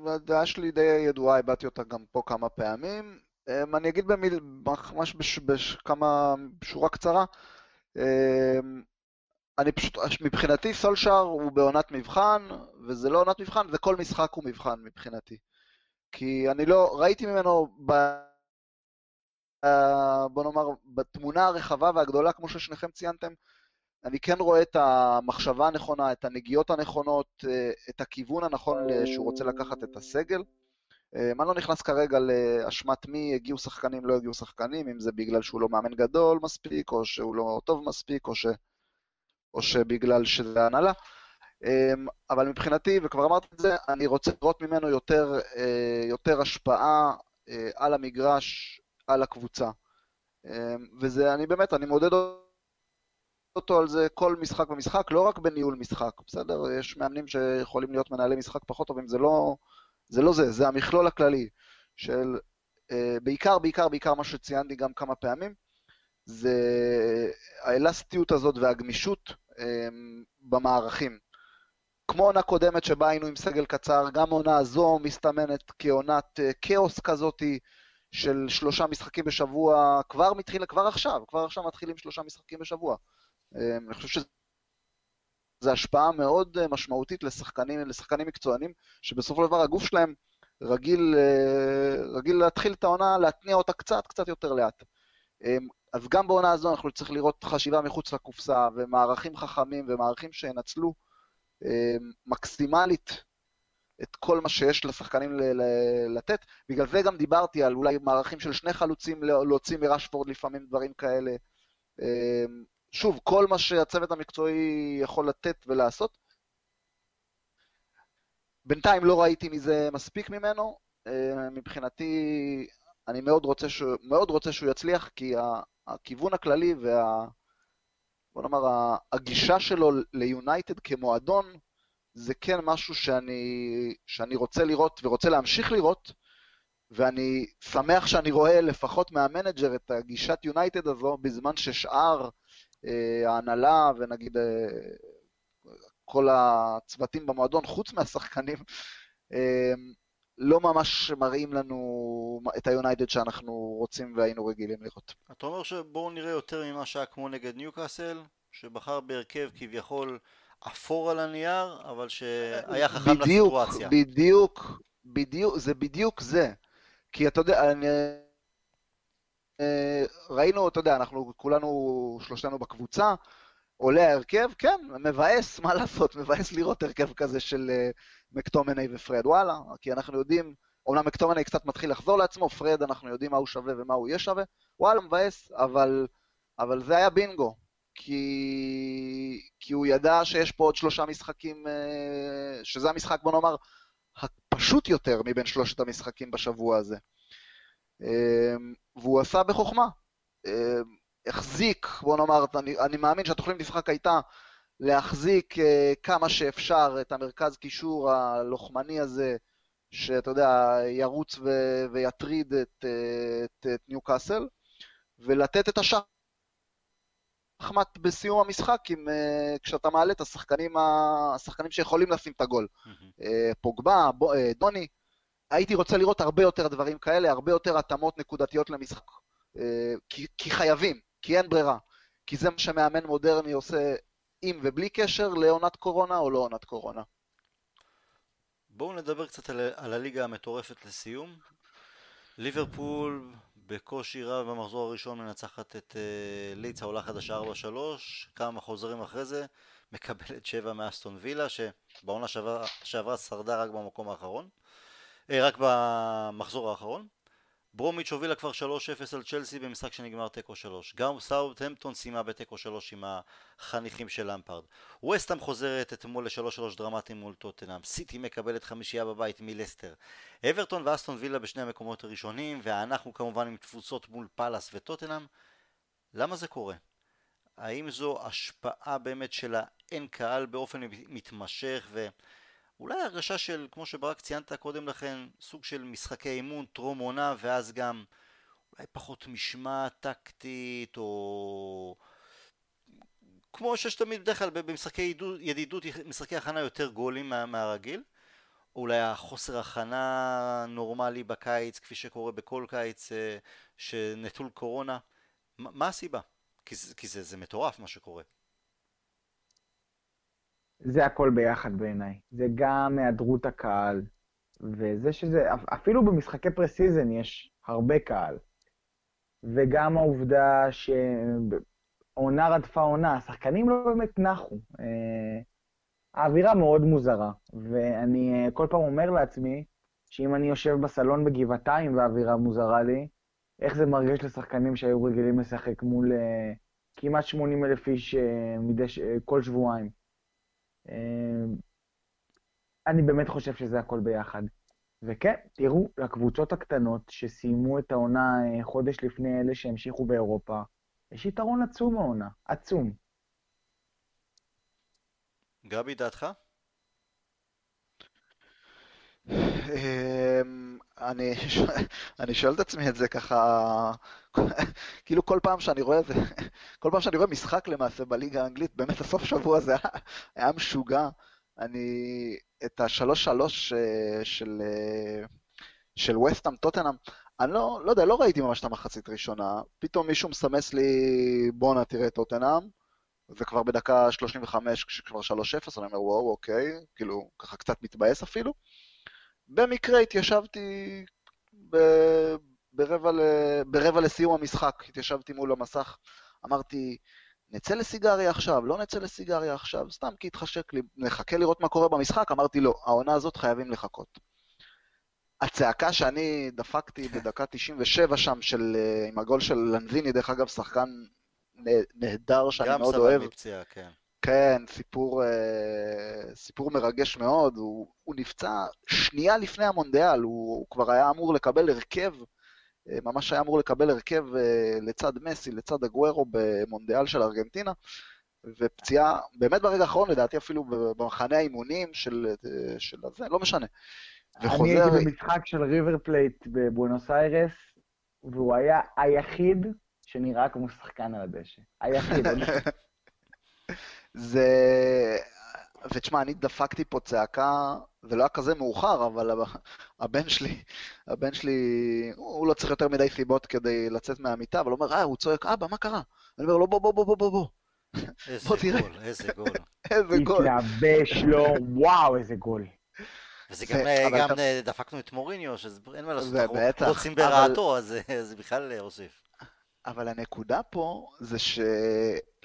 הדעה שלי די ידועה, הבעתי אותה גם פה כמה פעמים. אמ, אני אגיד במיל, ממש בכמה, בשורה קצרה. אני פשוט, מבחינתי סולשאר הוא בעונת מבחן, וזה לא עונת מבחן, וכל משחק הוא מבחן מבחינתי. כי אני לא, ראיתי ממנו, ב, בוא נאמר, בתמונה הרחבה והגדולה, כמו ששניכם ציינתם, אני כן רואה את המחשבה הנכונה, את הנגיעות הנכונות, אה, את הכיוון הנכון שהוא רוצה לקחת את הסגל. אה, אני לא נכנס כרגע לאשמת מי הגיעו שחקנים, לא הגיעו שחקנים, אם זה בגלל שהוא לא מאמן גדול מספיק, או שהוא לא טוב מספיק, או, ש... או שבגלל שזה הנהלה. אמ, אבל מבחינתי, וכבר אמרתי את זה, אני רוצה לראות ממנו יותר, אה, יותר השפעה אה, על המגרש, על הקבוצה. אמ, וזה, אני באמת, אני מודד אותו על זה כל משחק ומשחק, לא רק בניהול משחק, בסדר? יש מאמנים שיכולים להיות מנהלי משחק פחות טובים, זה לא... זה לא זה, זה המכלול הכללי של uh, בעיקר, בעיקר, בעיקר מה שציינתי גם כמה פעמים, זה האלסטיות הזאת והגמישות um, במערכים. כמו עונה קודמת שבה היינו עם סגל קצר, גם עונה הזו מסתמנת כעונת uh, כאוס כזאתי של שלושה משחקים בשבוע, כבר מתחיל, כבר עכשיו, כבר עכשיו מתחילים שלושה משחקים בשבוע. Um, אני חושב זה השפעה מאוד אה, משמעותית לשחקנים, לשחקנים מקצוענים, שבסופו של דבר הגוף שלהם רגיל, אה, רגיל להתחיל את העונה, להתניע אותה קצת, קצת יותר לאט. אמ, אז גם בעונה הזו אנחנו צריכים לראות חשיבה מחוץ לקופסה, ומערכים חכמים, ומערכים שינצלו אמ, מקסימלית את כל מה שיש לשחקנים לתת. בגלל זה גם דיברתי על אולי מערכים של שני חלוצים להוציא מרשפורד לפעמים דברים כאלה. אמ, שוב, כל מה שהצוות המקצועי יכול לתת ולעשות. בינתיים לא ראיתי מזה מספיק ממנו. אה, מבחינתי, אני מאוד רוצה, שהוא, מאוד רוצה שהוא יצליח, כי הכיוון הכללי וה... בוא נאמר, הגישה שלו ליונייטד כמועדון, זה כן משהו שאני, שאני רוצה לראות ורוצה להמשיך לראות, ואני שמח שאני רואה לפחות מהמנג'ר את הגישת יונייטד הזו, בזמן ששאר אה, ההנהלה ונגיד אה, כל הצוותים במועדון, חוץ מהשחקנים, אה, לא ממש מראים לנו את היונייטד שאנחנו רוצים והיינו רגילים לראות. אתה אומר שבואו נראה יותר ממה שהיה כמו נגד ניוקאסל, שבחר בהרכב כביכול אפור על הנייר, אבל שהיה חכם בדיוק, לסיטואציה. בדיוק, בדיוק, זה בדיוק זה. כי אתה יודע, אני... אה, ראינו, אתה יודע, אנחנו כולנו, שלושתנו בקבוצה, עולה ההרכב, כן, מבאס, מה לעשות, מבאס לראות הרכב כזה של אה, מקטומני ופרד, וואלה, כי אנחנו יודעים, אומנם מקטומני קצת מתחיל לחזור לעצמו, פרד אנחנו יודעים מה הוא שווה ומה הוא יהיה שווה, וואלה, מבאס, אבל, אבל זה היה בינגו, כי, כי הוא ידע שיש פה עוד שלושה משחקים, אה, שזה המשחק, בוא נאמר, הפשוט יותר מבין שלושת המשחקים בשבוע הזה. אמ, והוא עשה בחוכמה. אמ, החזיק, בוא נאמר, אני, אני מאמין שהתוכנית משחק הייתה להחזיק אה, כמה שאפשר את המרכז קישור הלוחמני הזה, שאתה יודע, ירוץ ו, ויטריד את, אה, את, את ניו קאסל, ולתת את השחמט בסיום המשחק עם, אה, כשאתה מעלה את השחקנים, השחקנים שיכולים לשים את הגול. Mm-hmm. פוגבה, דוני, הייתי רוצה לראות הרבה יותר דברים כאלה, הרבה יותר התאמות נקודתיות למשחק. כי, כי חייבים, כי אין ברירה. כי זה מה שמאמן מודרני עושה עם ובלי קשר לעונת קורונה או לא עונת קורונה. בואו נדבר קצת על, על הליגה המטורפת לסיום. ליברפול בקושי רב במחזור הראשון מנצחת את uh, ליץ העולה חדשה 4-3, כמה חוזרים אחרי זה? מקבלת 7 מאסטון וילה שבעונה שעברה, שרדה רק במקום האחרון, uh, רק במחזור האחרון. ברומיץ' הובילה כבר 3-0 על צ'לסי במשחק שנגמר תיקו 3. גם סאוטהמפטון סיימה בתיקו 3 עם החניכים של למפרד. ווסטהאם חוזרת אתמול ל-3-3 דרמטיים מול טוטנאם. סיטי מקבלת חמישייה בבית מלסטר. אברטון ואסטון וילה בשני המקומות הראשונים, ואנחנו כמובן עם תפוצות מול פאלאס וטוטנאם. למה זה קורה? האם זו השפעה באמת של האין קהל באופן מתמשך ו... אולי הרגשה של, כמו שברק ציינת קודם לכן, סוג של משחקי אימון, טרום עונה, ואז גם אולי פחות משמעת טקטית, או... כמו שיש תמיד בדרך כלל במשחקי ידידות, משחקי הכנה יותר גולים מה, מהרגיל. או אולי החוסר הכנה נורמלי בקיץ, כפי שקורה בכל קיץ אה, שנטול קורונה. מה הסיבה? כי, זה, כי זה, זה מטורף מה שקורה. זה הכל ביחד בעיניי. זה גם היעדרות הקהל, וזה שזה, אפילו במשחקי preseason יש הרבה קהל. וגם העובדה שעונה רדפה עונה, השחקנים לא באמת נחו. אה, האווירה מאוד מוזרה, ואני אה, כל פעם אומר לעצמי, שאם אני יושב בסלון בגבעתיים והאווירה מוזרה לי, איך זה מרגיש לשחקנים שהיו רגילים לשחק מול uh, כמעט 80 אלף איש uh, מדי, uh, כל שבועיים. אמ, אני באמת חושב שזה הכל ביחד. וכן, תראו, לקבוצות הקטנות שסיימו את העונה אה, חודש לפני אלה שהמשיכו באירופה, יש יתרון עצום העונה, עצום. גבי, דעתך? אני, אני שואל את עצמי את זה ככה, כאילו כל פעם שאני רואה זה, כל פעם שאני רואה משחק למעשה בליגה האנגלית, באמת הסוף שבוע הזה היה, היה משוגע. אני, את השלוש שלוש אה, של, אה, של וסטאם טוטנאם, אני לא, לא יודע, לא ראיתי ממש את המחצית ראשונה, פתאום מישהו מסמס לי, בואנה תראה את טוטנאם, זה כבר בדקה 35 כשכבר 3-0, אני אומר וואו, אוקיי, כאילו, ככה קצת מתבאס אפילו. במקרה התיישבתי ב... ברבע, ל... ברבע לסיום המשחק, התיישבתי מול המסך, אמרתי, נצא לסיגריה עכשיו, לא נצא לסיגריה עכשיו, סתם כי התחשק לי, נחכה לראות מה קורה במשחק, אמרתי לא, העונה הזאת חייבים לחכות. הצעקה שאני דפקתי בדקה 97 שם, של, אה, עם הגול של לנזיני, דרך אגב, שחקן נהדר שאני מאוד אוהב. גם סבל מפציעה, כן. כן, סיפור, אה, סיפור מרגש מאוד. הוא, הוא נפצע שנייה לפני המונדיאל, הוא, הוא כבר היה אמור לקבל הרכב, אה, ממש היה אמור לקבל הרכב אה, לצד מסי, לצד אגוארו במונדיאל של ארגנטינה, ופציעה באמת ברגע האחרון, לדעתי אפילו במחנה האימונים של, של הזה, לא משנה. וחוזר... אני הייתי במשחק של ריבר פלייט בבואנוס איירס, והוא היה היחיד שנראה כמו שחקן על הדשא. היחיד. זה... ותשמע, אני דפקתי פה צעקה, זה לא היה כזה מאוחר, אבל הבן שלי, הבן שלי, הוא לא צריך יותר מדי סיבות כדי לצאת מהמיטה, אבל הוא אומר, אה, הוא צועק, אבא, מה קרה? אני אומר לו, בוא, בוא, בוא, בוא, בוא, בוא. איזה גול, איזה גול. איזה גול. התלבש לו, וואו, איזה גול. וזה גם, גם דפקנו את מוריניו, שאין מה לעשות, אנחנו רוצים ברעתו, אז זה בכלל הוסיף. אבל הנקודה פה זה ש...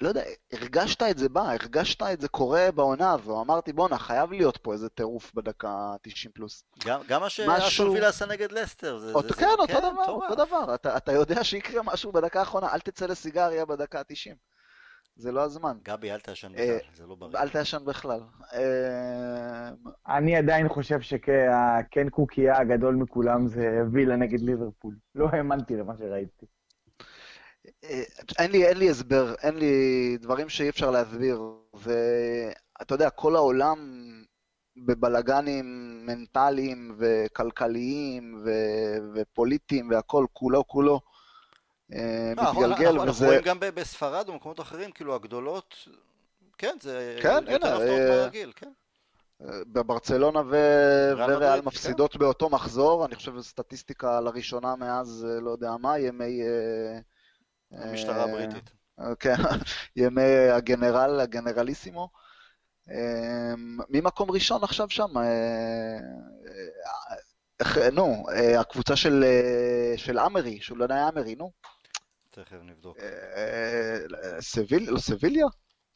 לא יודע, הרגשת את זה בא, הרגשת את זה קורה בעונה הזו. אמרתי, בואנה, חייב להיות פה איזה טירוף בדקה 90 פלוס. גם, גם מה שאשון וילה עשה נגד לסטר. זה, אותו, זה, כן, זה, אותו כן, דבר, טוב. אותו דבר. אתה, אתה יודע שיקרה משהו בדקה האחרונה, אל תצא לסיגריה בדקה ה-90. זה לא הזמן. גבי, אל תעשן בכלל, זה לא בריא. אל תעשן בכלל. אה, אני עדיין חושב שכן קוקייה הגדול מכולם זה וילה נגד ליברפול. לא האמנתי למה שראיתי. אה, אין לי, אין לי הסבר, אין לי דברים שאי אפשר להסביר. ואתה יודע, כל העולם בבלגנים מנטליים וכלכליים ו- ופוליטיים והכל, כולו כולו אה, לא, מתגלגל. אנחנו רואים גם בספרד ובמקומות אחרים, כאילו הגדולות, כן, זה כן, יותר הפתעות מהרגיל, כן. בברצלונה ו- וריאל מפסידות כן. באותו מחזור, אני חושב שזו סטטיסטיקה לראשונה מאז, לא יודע מה, ימי... המשטרה הבריטית. כן, ימי הגנרל, הגנרליסימו. אמ, ממקום ראשון עכשיו שם? אה, אה, נו, אה, הקבוצה של, של אמרי, של עונאי אמרי, נו. תכף נבדוק. סביל, לא סביליה?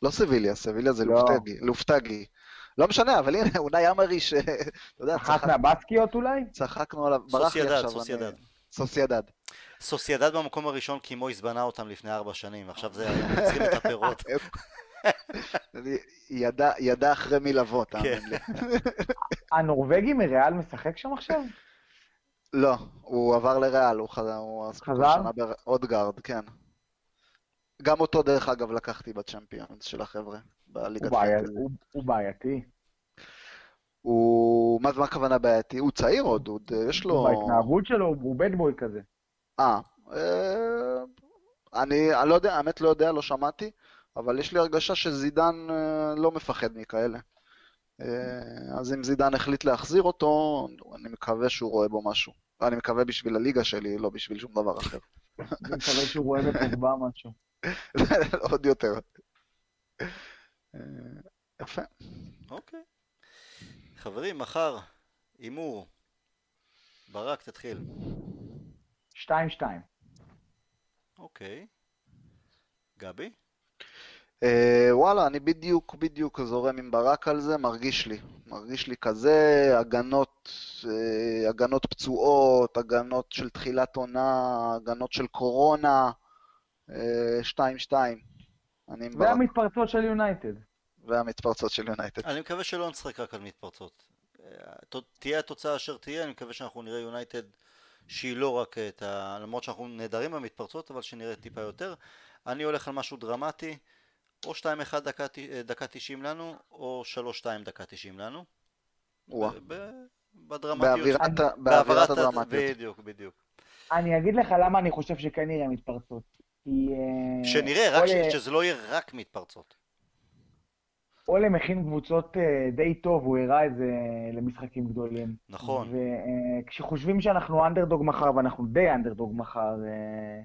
לא סביליה, סביליה זה לא. לופטגי, לופטגי. לא משנה, אבל הנה, אונאי אמרי ש... אתה יודע, צחק... אחת מהבסקיות אולי? צחקנו עליו, ברח לי עכשיו. סוסיידד, סוסיידד. סוסיידד במקום הראשון כי מויס בנה אותם לפני ארבע שנים, עכשיו זה היום צריכים את הפירות. ידע, ידע אחרי מי לבוא, תאמין לי. הנורבגי מריאל משחק שם עכשיו? לא, הוא עבר לריאל, הוא חזר? עוד גארד, כן. גם אותו, דרך אגב, לקחתי בצ'מפיונס של החבר'ה, בליגת פנטזי. הוא בעייתי. הוא... מה הכוונה בעייתי? הוא צעיר עוד, עוד יש לו... בהתנהגות שלו הוא בד בוי כזה. אה, אה, אני, אני לא יודע, האמת לא יודע, לא שמעתי, אבל יש לי הרגשה שזידן אה, לא מפחד מכאלה. אה, אז אם זידן החליט להחזיר אותו, אני מקווה שהוא רואה בו משהו. אני מקווה בשביל הליגה שלי, לא בשביל שום דבר אחר. אני מקווה שהוא רואה בפוגבה משהו. עוד יותר. יפה. אוקיי. חברים, מחר, הימור. ברק, תתחיל. 2-2. אוקיי. גבי? אה, וואלה, אני בדיוק בדיוק זורם עם ברק על זה, מרגיש לי. מרגיש לי כזה, הגנות, אה, הגנות פצועות, הגנות של תחילת עונה, הגנות של קורונה, 2-2. אה, והמתפרצות של יונייטד. והמתפרצות של יונייטד. אני מקווה שלא נשחק רק על מתפרצות. תהיה התוצאה אשר תהיה, אני מקווה שאנחנו נראה יונייטד שהיא לא רק את ה... למרות שאנחנו נהדרים במתפרצות, אבל שנראה טיפה יותר. אני הולך על משהו דרמטי, או 2-1 דקה, דקה 90 לנו, או 3-2 דקה 90 לנו. בדרמטיות. באווירת הדרמטיות. בדיוק, בדיוק. אני אגיד לך למה אני חושב שכן נראה מתפרצות. כי... אה, שנראה, רק ש... שזה לא יהיה רק מתפרצות. אולה מכין קבוצות אה, די טוב, הוא הראה את זה למשחקים גדולים. נכון. וכשחושבים שאנחנו אנדרדוג מחר, ואנחנו די אנדרדוג מחר, אה,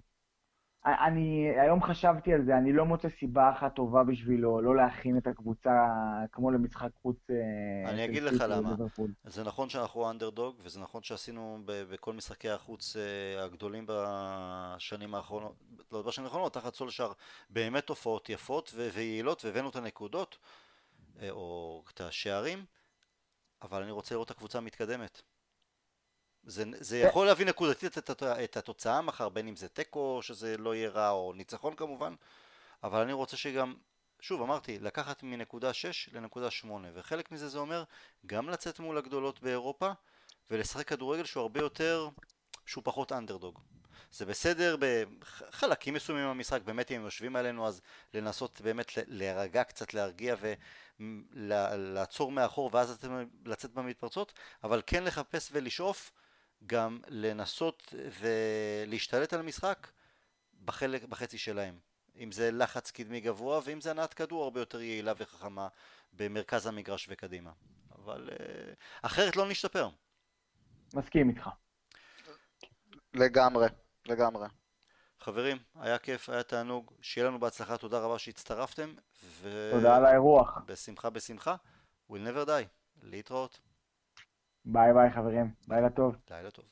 אני היום חשבתי על זה, אני לא מוצא סיבה אחת טובה בשבילו לא להכין את הקבוצה כמו למשחק חוץ. אה, אני אגיד לך למה. זה נכון שאנחנו אנדרדוג, וזה נכון שעשינו בכל משחקי החוץ הגדולים בשנים האחרונות, לא בשנים האחרונות, תחת סולשאר, באמת תופעות יפות ויעילות, והבאנו את הנקודות. אה, או את השערים, אבל אני רוצה לראות את הקבוצה מתקדמת. זה, זה יכול להביא נקודתית את, את התוצאה מחר, בין אם זה תיקו, שזה לא יהיה רע, או ניצחון כמובן, אבל אני רוצה שגם, שוב אמרתי, לקחת מנקודה 6 לנקודה 8, וחלק מזה זה אומר גם לצאת מול הגדולות באירופה, ולשחק כדורגל שהוא הרבה יותר, שהוא פחות אנדרדוג. זה בסדר בחלקים מסוימים במשחק, באמת אם הם יושבים עלינו אז לנסות באמת להירגע קצת, להרגיע ולעצור מאחור ואז לצאת במתפרצות, אבל כן לחפש ולשאוף גם לנסות ולהשתלט על המשחק בחלק, בחצי שלהם. אם זה לחץ קדמי גבוה ואם זה הנעת כדור הרבה יותר יעילה וחכמה במרכז המגרש וקדימה. אבל uh, אחרת לא נשתפר. מסכים איתך. לגמרי, לגמרי. חברים, היה כיף, היה תענוג, שיהיה לנו בהצלחה, תודה רבה שהצטרפתם. ו... תודה על האירוח. בשמחה בשמחה. We'll never die. להתראות. ביי ביי חברים, לילה טוב. לילה טוב.